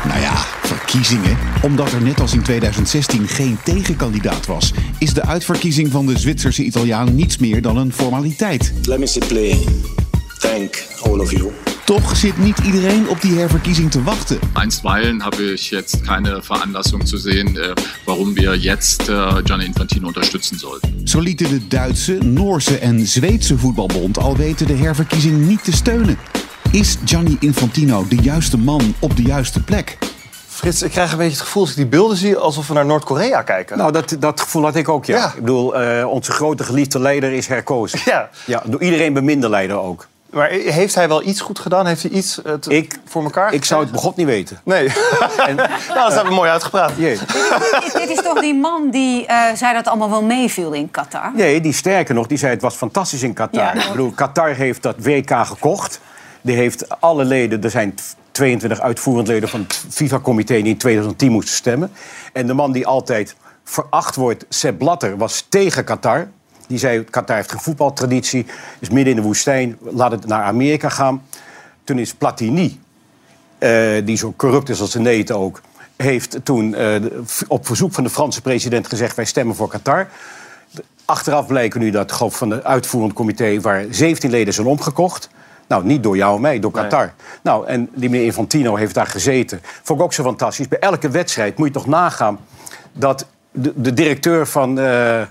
Nou ja, verkiezingen. Omdat er net als in 2016 geen tegenkandidaat was, is de uitverkiezing van de Zwitserse Italiaan niets meer dan een formaliteit. Let me simply thank all of you. Toch zit niet iedereen op die herverkiezing te wachten. Einstweilen habe ich jetzt keine Veranlassung zu sehen, äh, warum wir jetzt äh, Gianni Infantino unterstützen sollten. Zo lieten de Duitse, Noorse en Zweedse voetbalbond al weten de herverkiezing niet te steunen. Is Gianni Infantino de juiste man op de juiste plek? Frits, ik krijg een beetje het gevoel als ik die beelden zie... alsof we naar Noord-Korea kijken. Nou, dat, dat gevoel had ik ook, ja. Ja. Ik bedoel, eh, onze grote geliefde leider is herkozen. Ja. ja. Door iedereen beminde leider ook. Maar heeft hij wel iets goed gedaan? Heeft hij iets eh, te- Ik, voor elkaar ik zou het begot niet weten. Nee. [LAUGHS] nou, dat hebben we mooi uitgepraat. Dit, dit is toch die man die eh, zei dat het allemaal wel meeviel in Qatar? Nee, die sterker nog, die zei het was fantastisch in Qatar. Ja. Ik bedoel, Qatar heeft dat WK gekocht. Die heeft alle leden, er zijn 22 uitvoerend leden van het FIFA-comité die in 2010 moesten stemmen. En de man die altijd veracht wordt, Sepp Blatter, was tegen Qatar. Die zei, Qatar heeft geen voetbaltraditie, is midden in de woestijn, laat het naar Amerika gaan. Toen is Platini, eh, die zo corrupt is als de neet ook... heeft toen eh, op verzoek van de Franse president gezegd... wij stemmen voor Qatar. Achteraf blijken nu dat ik, van het uitvoerend comité... waar 17 leden zijn omgekocht. Nou, niet door jou en mij, door Qatar. Nou, en die meneer Infantino heeft daar gezeten. Vond ik ook zo fantastisch. Bij elke wedstrijd moet je toch nagaan... dat de, de directeur van... eh,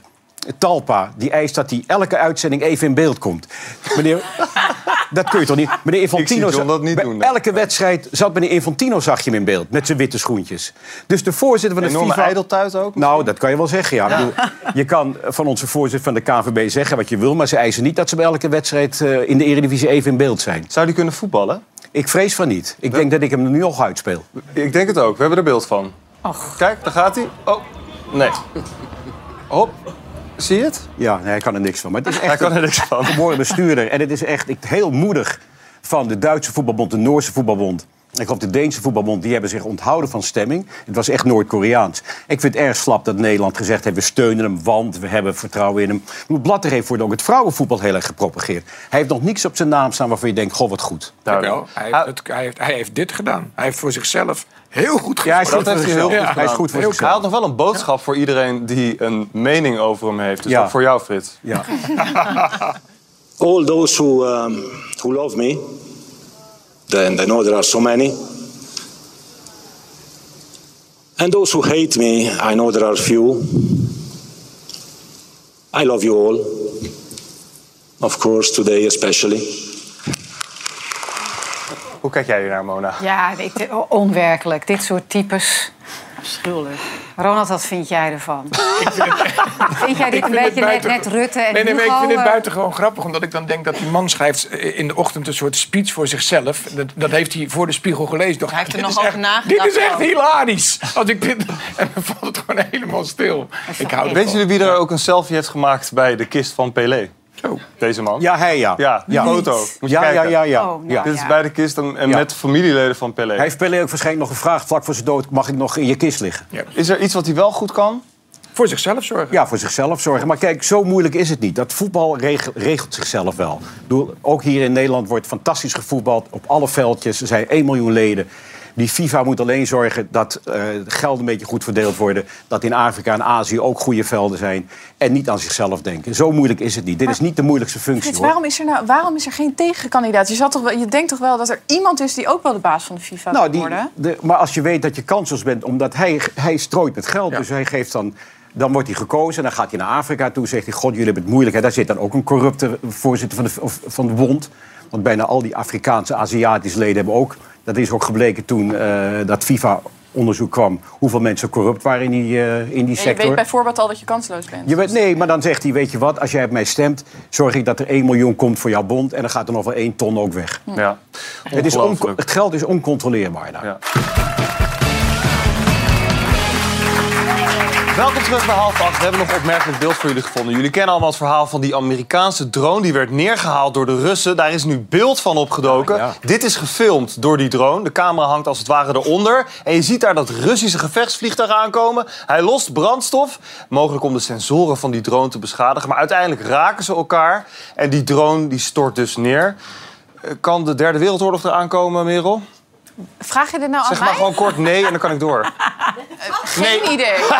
Talpa, die eist dat hij elke uitzending even in beeld komt. Meneer, [LAUGHS] dat kun je toch niet? Meneer Infantino, Ik zie John dat niet bij doen, nee. elke wedstrijd zat meneer Infantino, zag je hem in beeld. Met zijn witte schoentjes. Dus de voorzitter van de Enorme FIFA... ijdeltuit ook? Nou, dat kan je wel zeggen, ja. Ik bedoel, je kan van onze voorzitter van de KVB zeggen wat je wil... maar ze eisen niet dat ze bij elke wedstrijd eh, in de Eredivisie even in beeld zijn. Zou die kunnen voetballen? Ik vrees van niet. Ik denk dat ik hem er nu al uitspeel. Ik denk het ook. We hebben er beeld van. Kijk, daar gaat hij. Oh, nee. [LAUGHS] Hop. Zie je het? Ja, nee, hij kan er niks van. Maar het is echt Hij kan er een niks van. geboren bestuurder. En het is echt heel moedig van de Duitse voetbalbond, de Noorse voetbalbond. Ik geloof de Deense voetbalbond, die hebben zich onthouden van stemming. Het was echt Noord-Koreaans. Ik vind het erg slap dat Nederland gezegd heeft... we steunen hem, want we hebben vertrouwen in hem. Blatter heeft voor ook het vrouwenvoetbal heel erg gepropageerd. Hij heeft nog niks op zijn naam staan waarvan je denkt... goh, wat goed. Jawel, hij, heeft het, hij, heeft, hij heeft dit gedaan. Hij heeft voor zichzelf heel goed gedaan. Ja, hij is goed Dat heeft hij heel goed Ja, gedaan. Hij is goed voor Hij zichzelf. had nog wel een boodschap voor iedereen die een mening over hem heeft. Dus Ja. ook voor jou, Frits. Ja. [LAUGHS] All those who, um, who love me, then I know there are so many. And those who hate me, I know there are few. I love you all. Of course, today especially. Hoe kijk jij hier naar, Mona? Ja, onwerkelijk. Dit soort types. Afschuwelijk. Ronald, wat vind jij ervan? [LAUGHS] [LAUGHS] vind jij dit een het beetje net, buiten- net Rutte en Nee, nee, ik vind dit eh, buitengewoon grappig, omdat ik dan denk dat die man schrijft eh, in de ochtend een soort speech voor zichzelf. Dat, dat heeft hij voor de spiegel gelezen. Toch? Hij heeft er nog over echt- nagedacht Dit is echt hilarisch. Als ik dit, en dan valt het gewoon helemaal stil. Ik hou Weet jullie wie er ook een selfie heeft gemaakt bij de kist van Pelé? Zo. Deze man. Ja, hij ja. Ja, die Ja. foto. Moet je Ja, ja, ja, ja. Oh, nou ja. Dit is bij de kist en, en Ja. met familieleden van Pelé. Hij heeft Pelé ook waarschijnlijk nog gevraagd... vlak voor zijn dood, mag ik nog in je kist liggen? Is er iets wat hij wel goed kan? Voor zichzelf zorgen. Ja, voor zichzelf zorgen. Maar kijk, zo moeilijk is het niet. Dat voetbal regelt, regelt zichzelf wel. Bedoel, ook hier in Nederland wordt fantastisch gevoetbald. Op alle veldjes. Er zijn 1 miljoen leden. Die FIFA moet alleen zorgen dat eh, de gelden een beetje goed verdeeld worden. Dat in Afrika en Azië ook goede velden zijn. En niet aan zichzelf denken. Zo moeilijk is het niet. Dit is niet de moeilijkste functie. Frits, waarom is, er nou, waarom is er geen tegenkandidaat? Je, zat toch wel, je denkt toch wel dat er iemand is die ook wel de baas van de FIFA Nou, die, worden? de, maar als je weet dat je kansloos bent, omdat hij, hij strooit met geld. Dus hij geeft dan, dan wordt hij gekozen, dan gaat hij naar Afrika toe, zegt hij: God, jullie hebben het moeilijk. hè." Daar zit dan ook een corrupte voorzitter van de, of- van de bond. Want bijna al die Afrikaanse, Aziatische leden hebben ook. Dat is ook gebleken toen eh, dat FIFA-onderzoek kwam. hoeveel mensen corrupt waren in die, eh, in die Ja, je sector. weet bijvoorbeeld al dat je kansloos bent. Je weet, nee, maar dan zegt hij, weet je wat, als jij op mij stemt... zorg ik dat er 1 miljoen komt voor jouw bond... en dan gaat er nog wel 1 ton ook weg. Ja. Het, is het geld is oncontroleerbaar daar. Ja. Welkom terug bij half acht. We hebben nog een opmerkelijk beeld voor jullie gevonden. Jullie kennen allemaal het verhaal van die Amerikaanse drone... die werd neergehaald door de Russen. Daar is nu beeld van opgedoken. Ja, ja. Dit is gefilmd door die drone. De camera hangt als het ware eronder. En je ziet daar dat Russische gevechtsvliegtuigen aankomen. Hij lost brandstof. Mogelijk om de sensoren van die drone te beschadigen. Maar uiteindelijk raken ze elkaar. En die drone die stort dus neer. Eh, Kan de derde wereldoorlog eraan komen, Merel? Vraag je dit nou Zeg aan maar gewoon kort nee en dan kan ik door. [LAUGHS] Geen idee. [LAUGHS]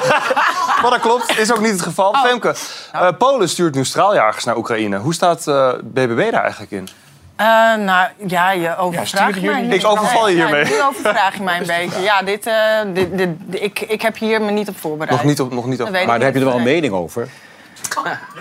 Maar dat klopt, is ook niet het geval. Femke, eh, Polen stuurt nu straaljagers naar Oekraïne. Hoe staat eh, BBB daar eigenlijk in? Eh, nou, ja, je overvraagt jullie- mij. Ik overval je Ja, hiermee. nu overvraag je mij een [LAUGHS] beetje. Ja, dit, eh, dit, dit, ik, ik heb hier me niet op voorbereid. Nog niet op, nog niet op. Maar daar heb je er wel een mening over.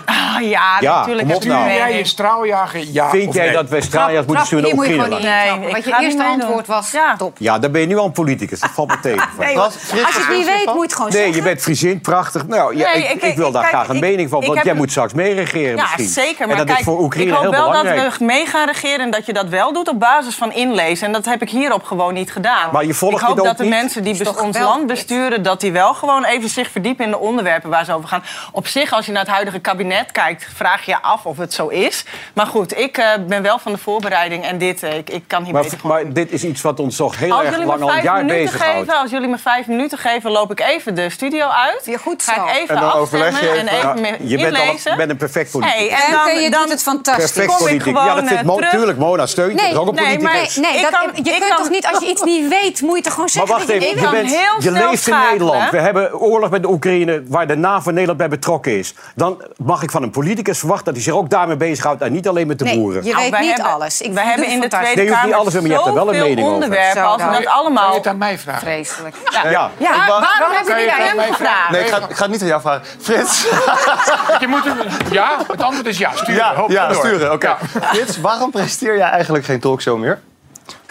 Ah, ja, Ja, natuurlijk. kom op nou. Jij je straaljager, ja Vind of jij nee? dat wij straaljagers moeten sturen je Oekraïne? Nee, Want je eerste antwoord was Ja. top. Ja, dan ben je nu al een politicus. Dat valt me [LAUGHS] tegen. Nee, als je het niet weet, moet je het gewoon Nee, zeggen. je bent Friesin, prachtig. Nou, ja, Nee, ik, ik- ik wil daar kijk, graag een ik- mening van, want jij moet straks meeregeren Ja, misschien. zeker. Maar en dat kijk, is voor Oekraïne ik hoop heel wel belangrijk. dat we mee gaan regeren en dat je dat wel doet op basis van inlezen. En dat heb ik hierop gewoon niet gedaan. Maar je volgt ik hoop dat de mensen die ons land besturen, dat die wel gewoon even zich verdiepen in de onderwerpen waar ze over gaan. Op zich, als je naar het huidige kabinet kijkt, vraag je af of het zo is. Maar goed, ik eh, ben wel van de voorbereiding en dit, eh, ik, ik kan hier Maar, beter maar dit is iets wat ons toch heel als erg lang al een jaar bezighoudt. geven, als jullie me vijf minuten geven, loop ik even de studio uit. Ja, goed Ga zo. ik even En dan afstemmen overleg je en even. me je bent, al, inlezen. je bent een perfect politicus. Hey, en dan, je dan doet het fantastisch. perfect gewoon, Ja, dat vindt eh, Mo, terug. tuurlijk. Mona steunt je. Nee, dat is ook een nee, maar-. Nee, dat, kan- je kunt kan- toch niet, als je iets niet weet, moet je toch gewoon Maar zeggen wacht dat even, je bent, heel je leeft in. Nederland. We hebben oorlog met de Oekraïne, waar de NAVO Nederland bij betrokken is. Dan mag ik van een politicus verwachten dat hij zich ook daarmee bezighoudt en niet alleen met de Nee, boeren. je Nou, weet wij niet hebben- alles. Ik we hebben in de. Tweede Nee, je hoeft niet Kamer alles, maar je hebt er wel een mening onderwerpen. Als we dan. dat Kan je allemaal... het aan mij vragen? Vreselijk. Ja, Ja. ja, waarom Kan hebben je het aan hem gevraagd? Nee, ik ga, ik ga het niet aan jou vragen. Frits. [LAUGHS] Je moet hem- ja, het antwoord is ja. Stuur Ja, ja sturen. Oké. Ja. Frits, waarom presenteer jij eigenlijk geen talkshow meer?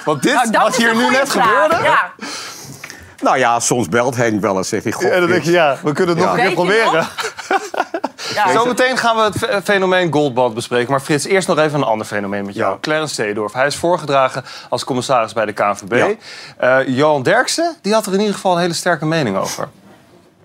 Want dit, Nou, wat hier nu net vraag. gebeurde... Ja. Nou ja, soms belt Henk wel eens. Zeg ik, goh, En dan denk je, ja, we kunnen het nog Ja. een keer proberen. Ja. Zometeen gaan we het fe- fenomeen Goldband bespreken. Maar Frits, eerst nog even een ander fenomeen met jou. Clarence Seedorf. Hij is voorgedragen als commissaris bij de KNVB. Ja. Eh, Johan Derksen die had er in ieder geval een hele sterke mening over.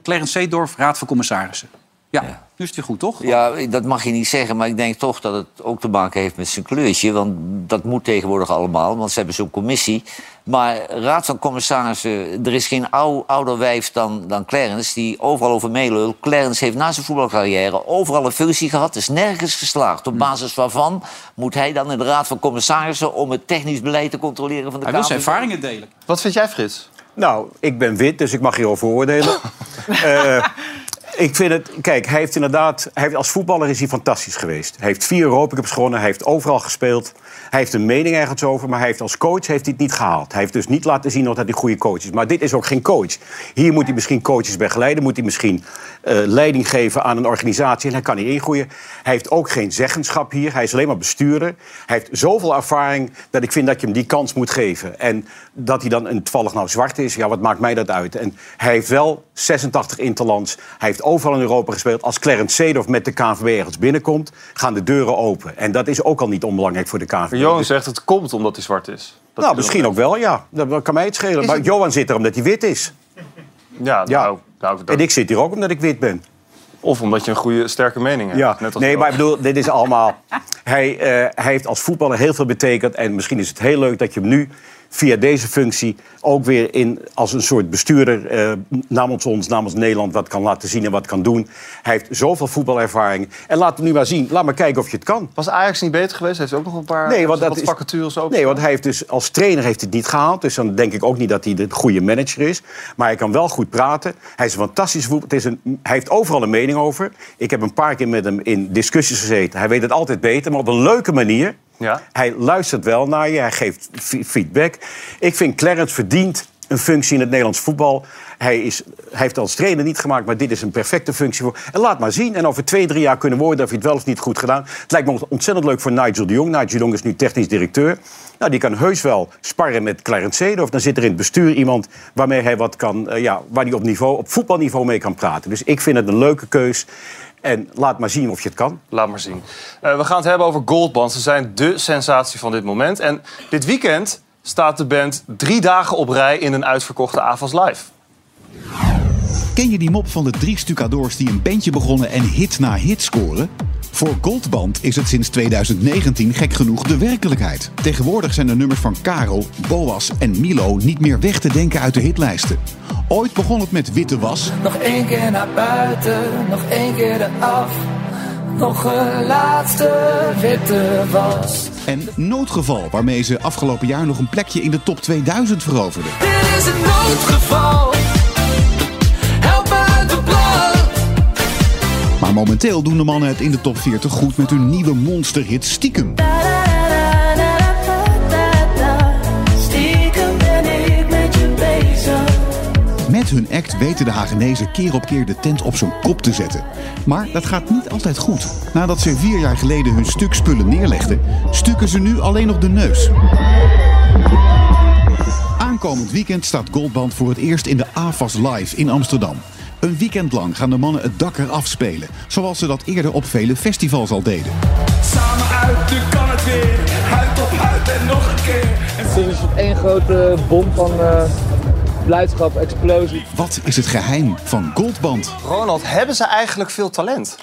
Clarence Seedorf, Raad van Commissarissen. Ja, nu is het weer goed, toch? Ja, dat mag je niet zeggen, maar ik denk toch dat het ook te maken heeft met zijn kleurtje. Want dat moet tegenwoordig allemaal, want ze hebben zo'n commissie. Maar Raad van Commissarissen, er is geen ou, ouder wijf dan, dan Clarence... die overal over meelul. Clarence heeft na zijn voetbalcarrière overal een functie gehad... is nergens geslaagd. Op basis waarvan moet hij dan in de Raad van Commissarissen... om het technisch beleid te controleren van de Hij wil zijn ervaringen delen. Wat vind jij, Frits? Nou, ik ben wit, dus ik mag hierover oordelen. [LAUGHS] Eh, ik vind het... Kijk, hij heeft inderdaad... Hij heeft, als voetballer is hij fantastisch geweest. Hij heeft vier Europa Cups gewonnen. Hij heeft overal gespeeld. Hij heeft een mening ergens over. Maar hij heeft als coach heeft hij het niet gehaald. Hij heeft dus niet laten zien dat hij een goede coach is. Maar dit is ook geen coach. Hier moet hij misschien coaches begeleiden. Moet hij misschien eh, leiding geven aan een organisatie. En hij kan niet ingroeien. Hij heeft ook geen zeggenschap hier. Hij is alleen maar bestuurder. Hij heeft zoveel ervaring dat ik vind dat je hem die kans moet geven. En dat hij dan een toevallig nou zwart is, ja, wat maakt mij dat uit? En hij heeft wel 86 interlands. Hij heeft overal in Europa gespeeld. Als Clarence Seedorf met de KNVB ergens binnenkomt, gaan de deuren open. En dat is ook al niet onbelangrijk voor de KNVB. Johan zegt het komt omdat hij zwart is. Dat nou, is misschien ook wel, ja. Dat kan mij het schelen. Is Maar het- Johan zit er omdat hij wit is. Ja, Ja. nou, nou, dat- En ik zit hier ook omdat ik wit ben. Of omdat je een goede, sterke mening hebt. Ja, net als nee, maar ik bedoel, dit is allemaal... [LAUGHS] Hij, eh, hij heeft als voetballer heel veel betekend. En misschien is het heel leuk dat je hem nu via deze functie... ook weer in, als een soort bestuurder eh, namens ons, namens Nederland... wat kan laten zien en wat kan doen. Hij heeft zoveel voetbalervaring. En laat hem nu maar zien. Laat maar kijken of je het kan. Was Ajax niet beter geweest? Heeft hij ook nog een paar Nee, want dat is- vacatures open? Nee, want hij heeft dus als trainer heeft hij het niet gehaald. Dus dan denk ik ook niet dat hij de goede manager is. Maar hij kan wel goed praten. Hij is een fantastische voetbal. Het is een, hij heeft overal een mening over. Ik heb een paar keer met hem in discussies gezeten. Hij weet het altijd beter, maar op een leuke manier. Ja. Hij luistert wel naar je, hij geeft feedback. Ik vind Clarence verdient een functie in het Nederlands voetbal. Hij, is, hij heeft als trainer niet gemaakt, maar dit is een perfecte functie voor. En laat maar zien. En over twee, drie jaar kunnen we horen of het wel of niet goed gedaan. Het lijkt me ontzettend leuk voor Nigel de Jong. Nigel de Jong is nu technisch directeur. Nou, die kan heus wel sparren met Clarence Seedorf. Dan zit er in het bestuur iemand waarmee hij wat kan, eh, ja, waar hij op, niveau, op voetbalniveau mee kan praten. Dus ik vind het een leuke keus. En laat maar zien of je het kan. Laat maar zien. Eh, we gaan het hebben over Goldband. Ze zijn dé sensatie van dit moment. En dit weekend staat de band drie dagen op rij in een uitverkochte Avas Live. Ken je die mop van de drie stucadoors die een bandje begonnen en hit na hit scoren? Voor Goldband is het sinds 2019 gek genoeg de werkelijkheid. Tegenwoordig zijn de nummers van Karel, Boas en Milo niet meer weg te denken uit de hitlijsten. Ooit begon het met Witte Was, Nog één keer naar buiten, nog één keer eraf. Nog een laatste witte was. en Noodgeval, waarmee ze afgelopen jaar nog een plekje in de top 2000 veroverden. Dit is een noodgeval. Help me uit de. Maar momenteel doen de mannen het in de top 40 goed met hun nieuwe monsterhit Stiekem. Met hun act weten de Hagenezen keer op keer de tent op zijn kop te zetten. Maar dat gaat niet altijd goed. Nadat ze vier jaar geleden hun stuk spullen neerlegden, stukken ze nu alleen nog de neus. Aankomend weekend staat Goldband voor het eerst in de AFAS Live in Amsterdam. Een weekend lang gaan de mannen het dak eraf spelen, zoals ze dat eerder op vele festivals al deden. Samen uit, nu kan het weer. Huid op huid en nog een keer. Het is één grote bom van eh, blijdschap, explosie. Wat is het geheim van Goldband? Ronald, hebben ze eigenlijk veel talent?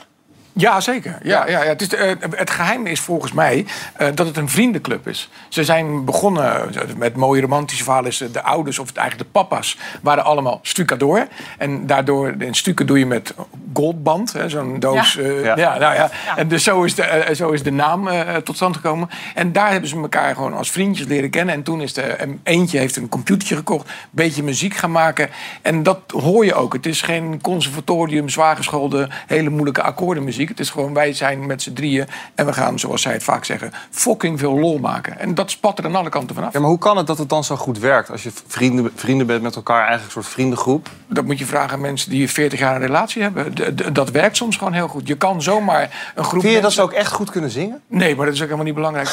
Ja, zeker. Ja, ja. ja, Het, is, eh, het geheim is volgens mij eh, dat het een vriendenclub is. Ze zijn begonnen eh, met mooie romantische verhalen. De ouders, of het eigenlijk de papa's, waren allemaal stucadoor. En daardoor, in stukken doe je met goldband, hè, zo'n doos. Ja. eh, Ja. ja. nou ja. En dus zo is de, eh, zo is de naam eh, tot stand gekomen. En daar hebben ze elkaar gewoon als vriendjes leren kennen. En toen is de, en eentje heeft een computertje gekocht, een beetje muziek gaan maken. En dat hoor je ook. Het is geen conservatorium, zwaar geschoolde, hele moeilijke akkoordenmuziek. Het is gewoon, wij zijn met z'n drieën en we gaan, zoals zij het vaak zeggen, fucking veel lol maken. En dat spat er aan alle kanten vanaf. Ja, maar hoe kan het dat het dan zo goed werkt? Als je vrienden, vrienden bent met elkaar, eigenlijk een soort vriendengroep. Dat moet je vragen aan mensen die 40 jaar een relatie hebben. Dat werkt soms gewoon heel goed. Je kan zomaar een groep. Vind je dat ze ook echt goed kunnen zingen? Nee, maar dat is ook helemaal niet belangrijk.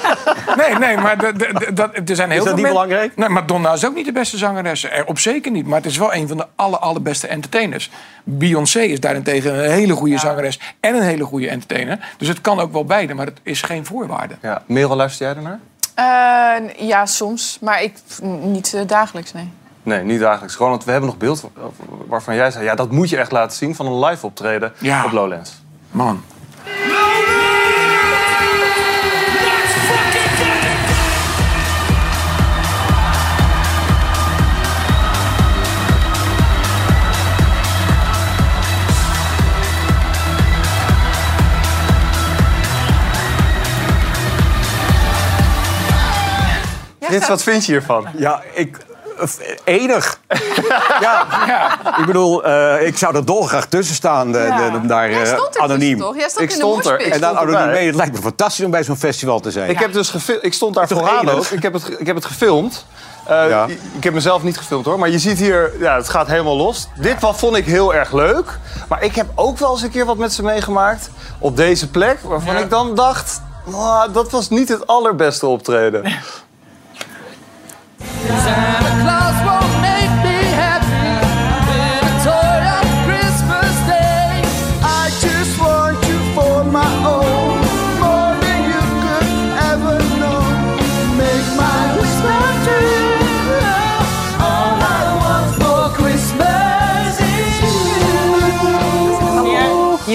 [LAUGHS] nee, nee, maar dat, er zijn heel dat veel niet men- belangrijk? Nee, Madonna is ook niet de beste zangeres. Er, op zeker niet. Maar het is wel een van de aller, allerbeste entertainers. Beyoncé is daarentegen een hele goede zangeres en een hele goede entertainer. Dus het kan ook wel beide, maar het is geen voorwaarde. Ja. Merel, luister jij ernaar? Eh, ja, soms. Maar ik niet eh, dagelijks, nee. Nee, niet dagelijks. Ronald, we hebben nog beeld waarvan jij zei... ja, dat moet je echt laten zien van een live optreden Ja. op Lowlands. Man. Frits, wat vind je hiervan? Ja, ik... eh, Enig. [LAUGHS] ja, ik bedoel, eh, ik zou er dolgraag tussen staan. Ja. de- daar, Jij eh, stond er anoniem. tussen, toch? Jij stond Ik in de stond er, En dan anoniem mee. Het lijkt me fantastisch om bij zo'n festival te zijn. Ik, heb dus gefil- ik stond daar vooraan ook. Ik heb, het, ik heb het gefilmd. Eh, Ik heb mezelf niet gefilmd hoor. Maar je ziet hier, ja, het gaat helemaal los. Dit wat vond ik heel erg leuk. Maar ik heb ook wel eens een keer wat met ze meegemaakt. Op deze plek. Waarvan ik dan dacht, "Nou, dat was niet het allerbeste optreden. [LAUGHS] Santa Claus won't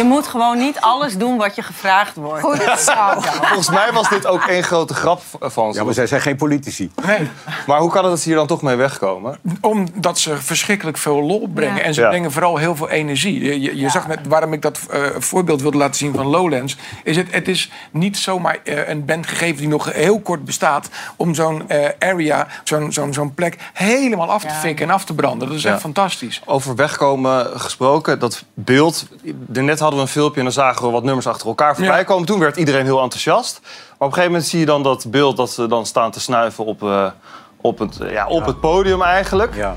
moet gewoon niet alles doen wat je gevraagd wordt. Goed zo. Volgens mij was dit ook één grote grap van ze. Ja, maar zij zijn geen politici. Nee. Maar hoe kan het dat ze hier dan toch mee wegkomen? Omdat ze verschrikkelijk veel lol brengen. Ja. En ze Ja. brengen vooral heel veel energie. Je, je, je zag net waarom ik dat eh, voorbeeld wilde laten zien van Lowlands. Is het, het is niet zomaar eh, een band gegeven die nog heel kort bestaat. om zo'n eh, area, zo'n zo'n zo'n plek helemaal af te fikken en af te branden. Dat is echt fantastisch. Over wegkomen gesproken, dat beeld. Net hadden we een filmpje en dan zagen we wat nummers achter elkaar voorbij komen. Toen werd iedereen heel enthousiast. Maar op een gegeven moment zie je dan dat beeld dat ze dan staan te snuiven op, eh, op, het, ja, op het podium eigenlijk. Ja.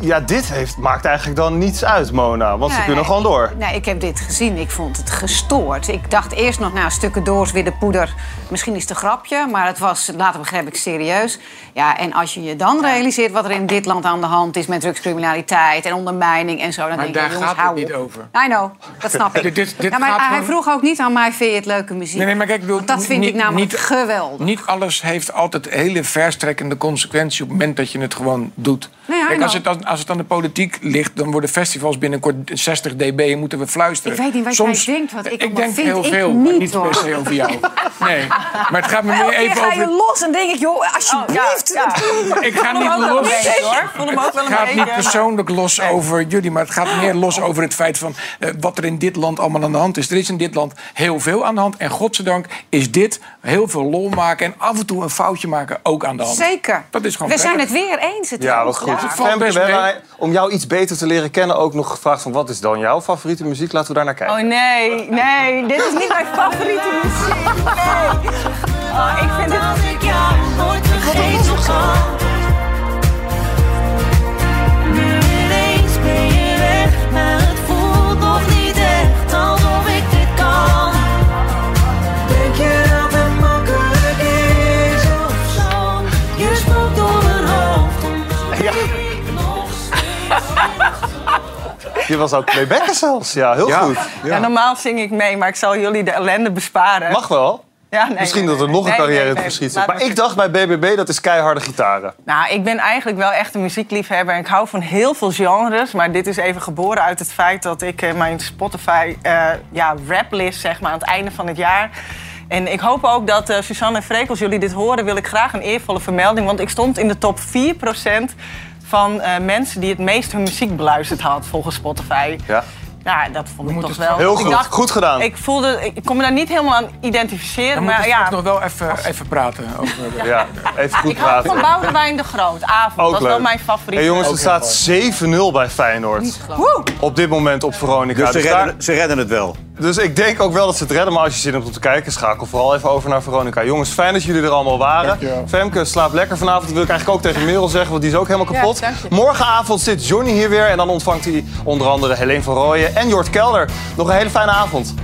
Ja, dit heeft, maakt eigenlijk dan niets uit, Mona. Want ze kunnen nee. gewoon door. Nee, ik heb dit gezien. Ik vond het gestoord. Ik dacht eerst nog, nou, stukken doors, weer de poeder. Misschien is het een grapje, maar het was, later begreep ik, serieus. Ja, en als je je dan realiseert wat er in dit land aan de hand is... met drugscriminaliteit en ondermijning en zo... dan Maar denk daar ik, jongens, gaat het niet over. I know, dat snap [LAUGHS] ik. Dit- dit- dit ja, maar gaat hij vroeg ook niet aan mij, vind je het leuke muziek? Nee, nee, maar kijk, ik bedoel, dat vind niet- ik namelijk niet- geweldig. Niet alles heeft altijd hele verstrekkende consequenties op het moment dat je het gewoon doet. Nee, Kijk, als, het, als, als het aan de politiek ligt, dan worden festivals binnenkort 60 dB en moeten we fluisteren. Ik weet niet wat Soms, jij denkt, wat ik ik denk vind. heel Ik veel, niet, maar niet per se over jou. Nee, maar het gaat me [LAUGHS] meer even ga over... je los en denk ik, joh, alsjeblieft. [LAUGHS] Ik ga Vond hem niet ook wel een los. beetje, hoor. Vond hem ook wel een Het gaat niet persoonlijk los over jullie, maar het gaat meer los over het feit van eh, wat er in dit land allemaal aan de hand is. Er is in dit land heel veel aan de hand. En godzijdank is dit heel veel lol maken en af en toe een foutje maken ook aan de hand. Zeker. Dat is gewoon We zijn het weer eens. Het Ja, wat is- goed. het valt Femke, best we hebben mee. Om jou iets beter te leren kennen ook nog gevraagd van wat is dan jouw favoriete muziek? Laten we daar naar kijken. Oh nee, nee, dit is niet mijn favoriete muziek. Nee. Oh, ik vind het... ik jou nooit vergeten Je was ook playbacken zelfs. Ja, heel Ja. goed. Ja. normaal zing ik mee, maar ik zal jullie de ellende besparen. Mag wel. Ja, nee, Misschien nee, dat er nee. nog een carrière nee, in het zit. Maar ik dacht bij BBB, dat is keiharde gitaren. Nou, ik ben eigenlijk wel echt een muziekliefhebber. en Ik hou van heel veel genres. Maar dit is even geboren uit het feit dat ik eh, mijn Spotify eh ja, raplist zeg maar, aan het einde van het jaar. En ik hoop ook dat eh, Suzanne en Freek, als jullie dit horen, wil ik graag een eervolle vermelding. Want ik stond in de top 4% van eh, mensen die het meest hun muziek beluisterd had volgens Spotify. Ja. Ja, dat vond ik toch wel. Heel Ik goed. Goed gedaan. Ik voelde, ik kon me daar niet helemaal aan identificeren. Dan maar we ja, nog wel even, even praten. Over, Ja, even goed ik hou praten. van Boudewijn de Groot. Avond, Ook dat is wel mijn favoriet. Hey, jongens, het staat 7-0 bij Feyenoord. Op dit moment op Veronica. Dus ze redden, ze redden het wel. Dus ik denk ook wel dat ze het redden. Maar als je zin hebt om te kijken, schakel vooral even over naar Veronica. Jongens, fijn dat jullie er allemaal waren. Femke, slaap lekker vanavond. Dat wil ik eigenlijk ook tegen Merel zeggen, want die is ook helemaal kapot. Morgenavond zit Johnny hier weer. En dan ontvangt hij onder andere Helene van Rooyen en Jort Kelder. Nog een hele fijne avond.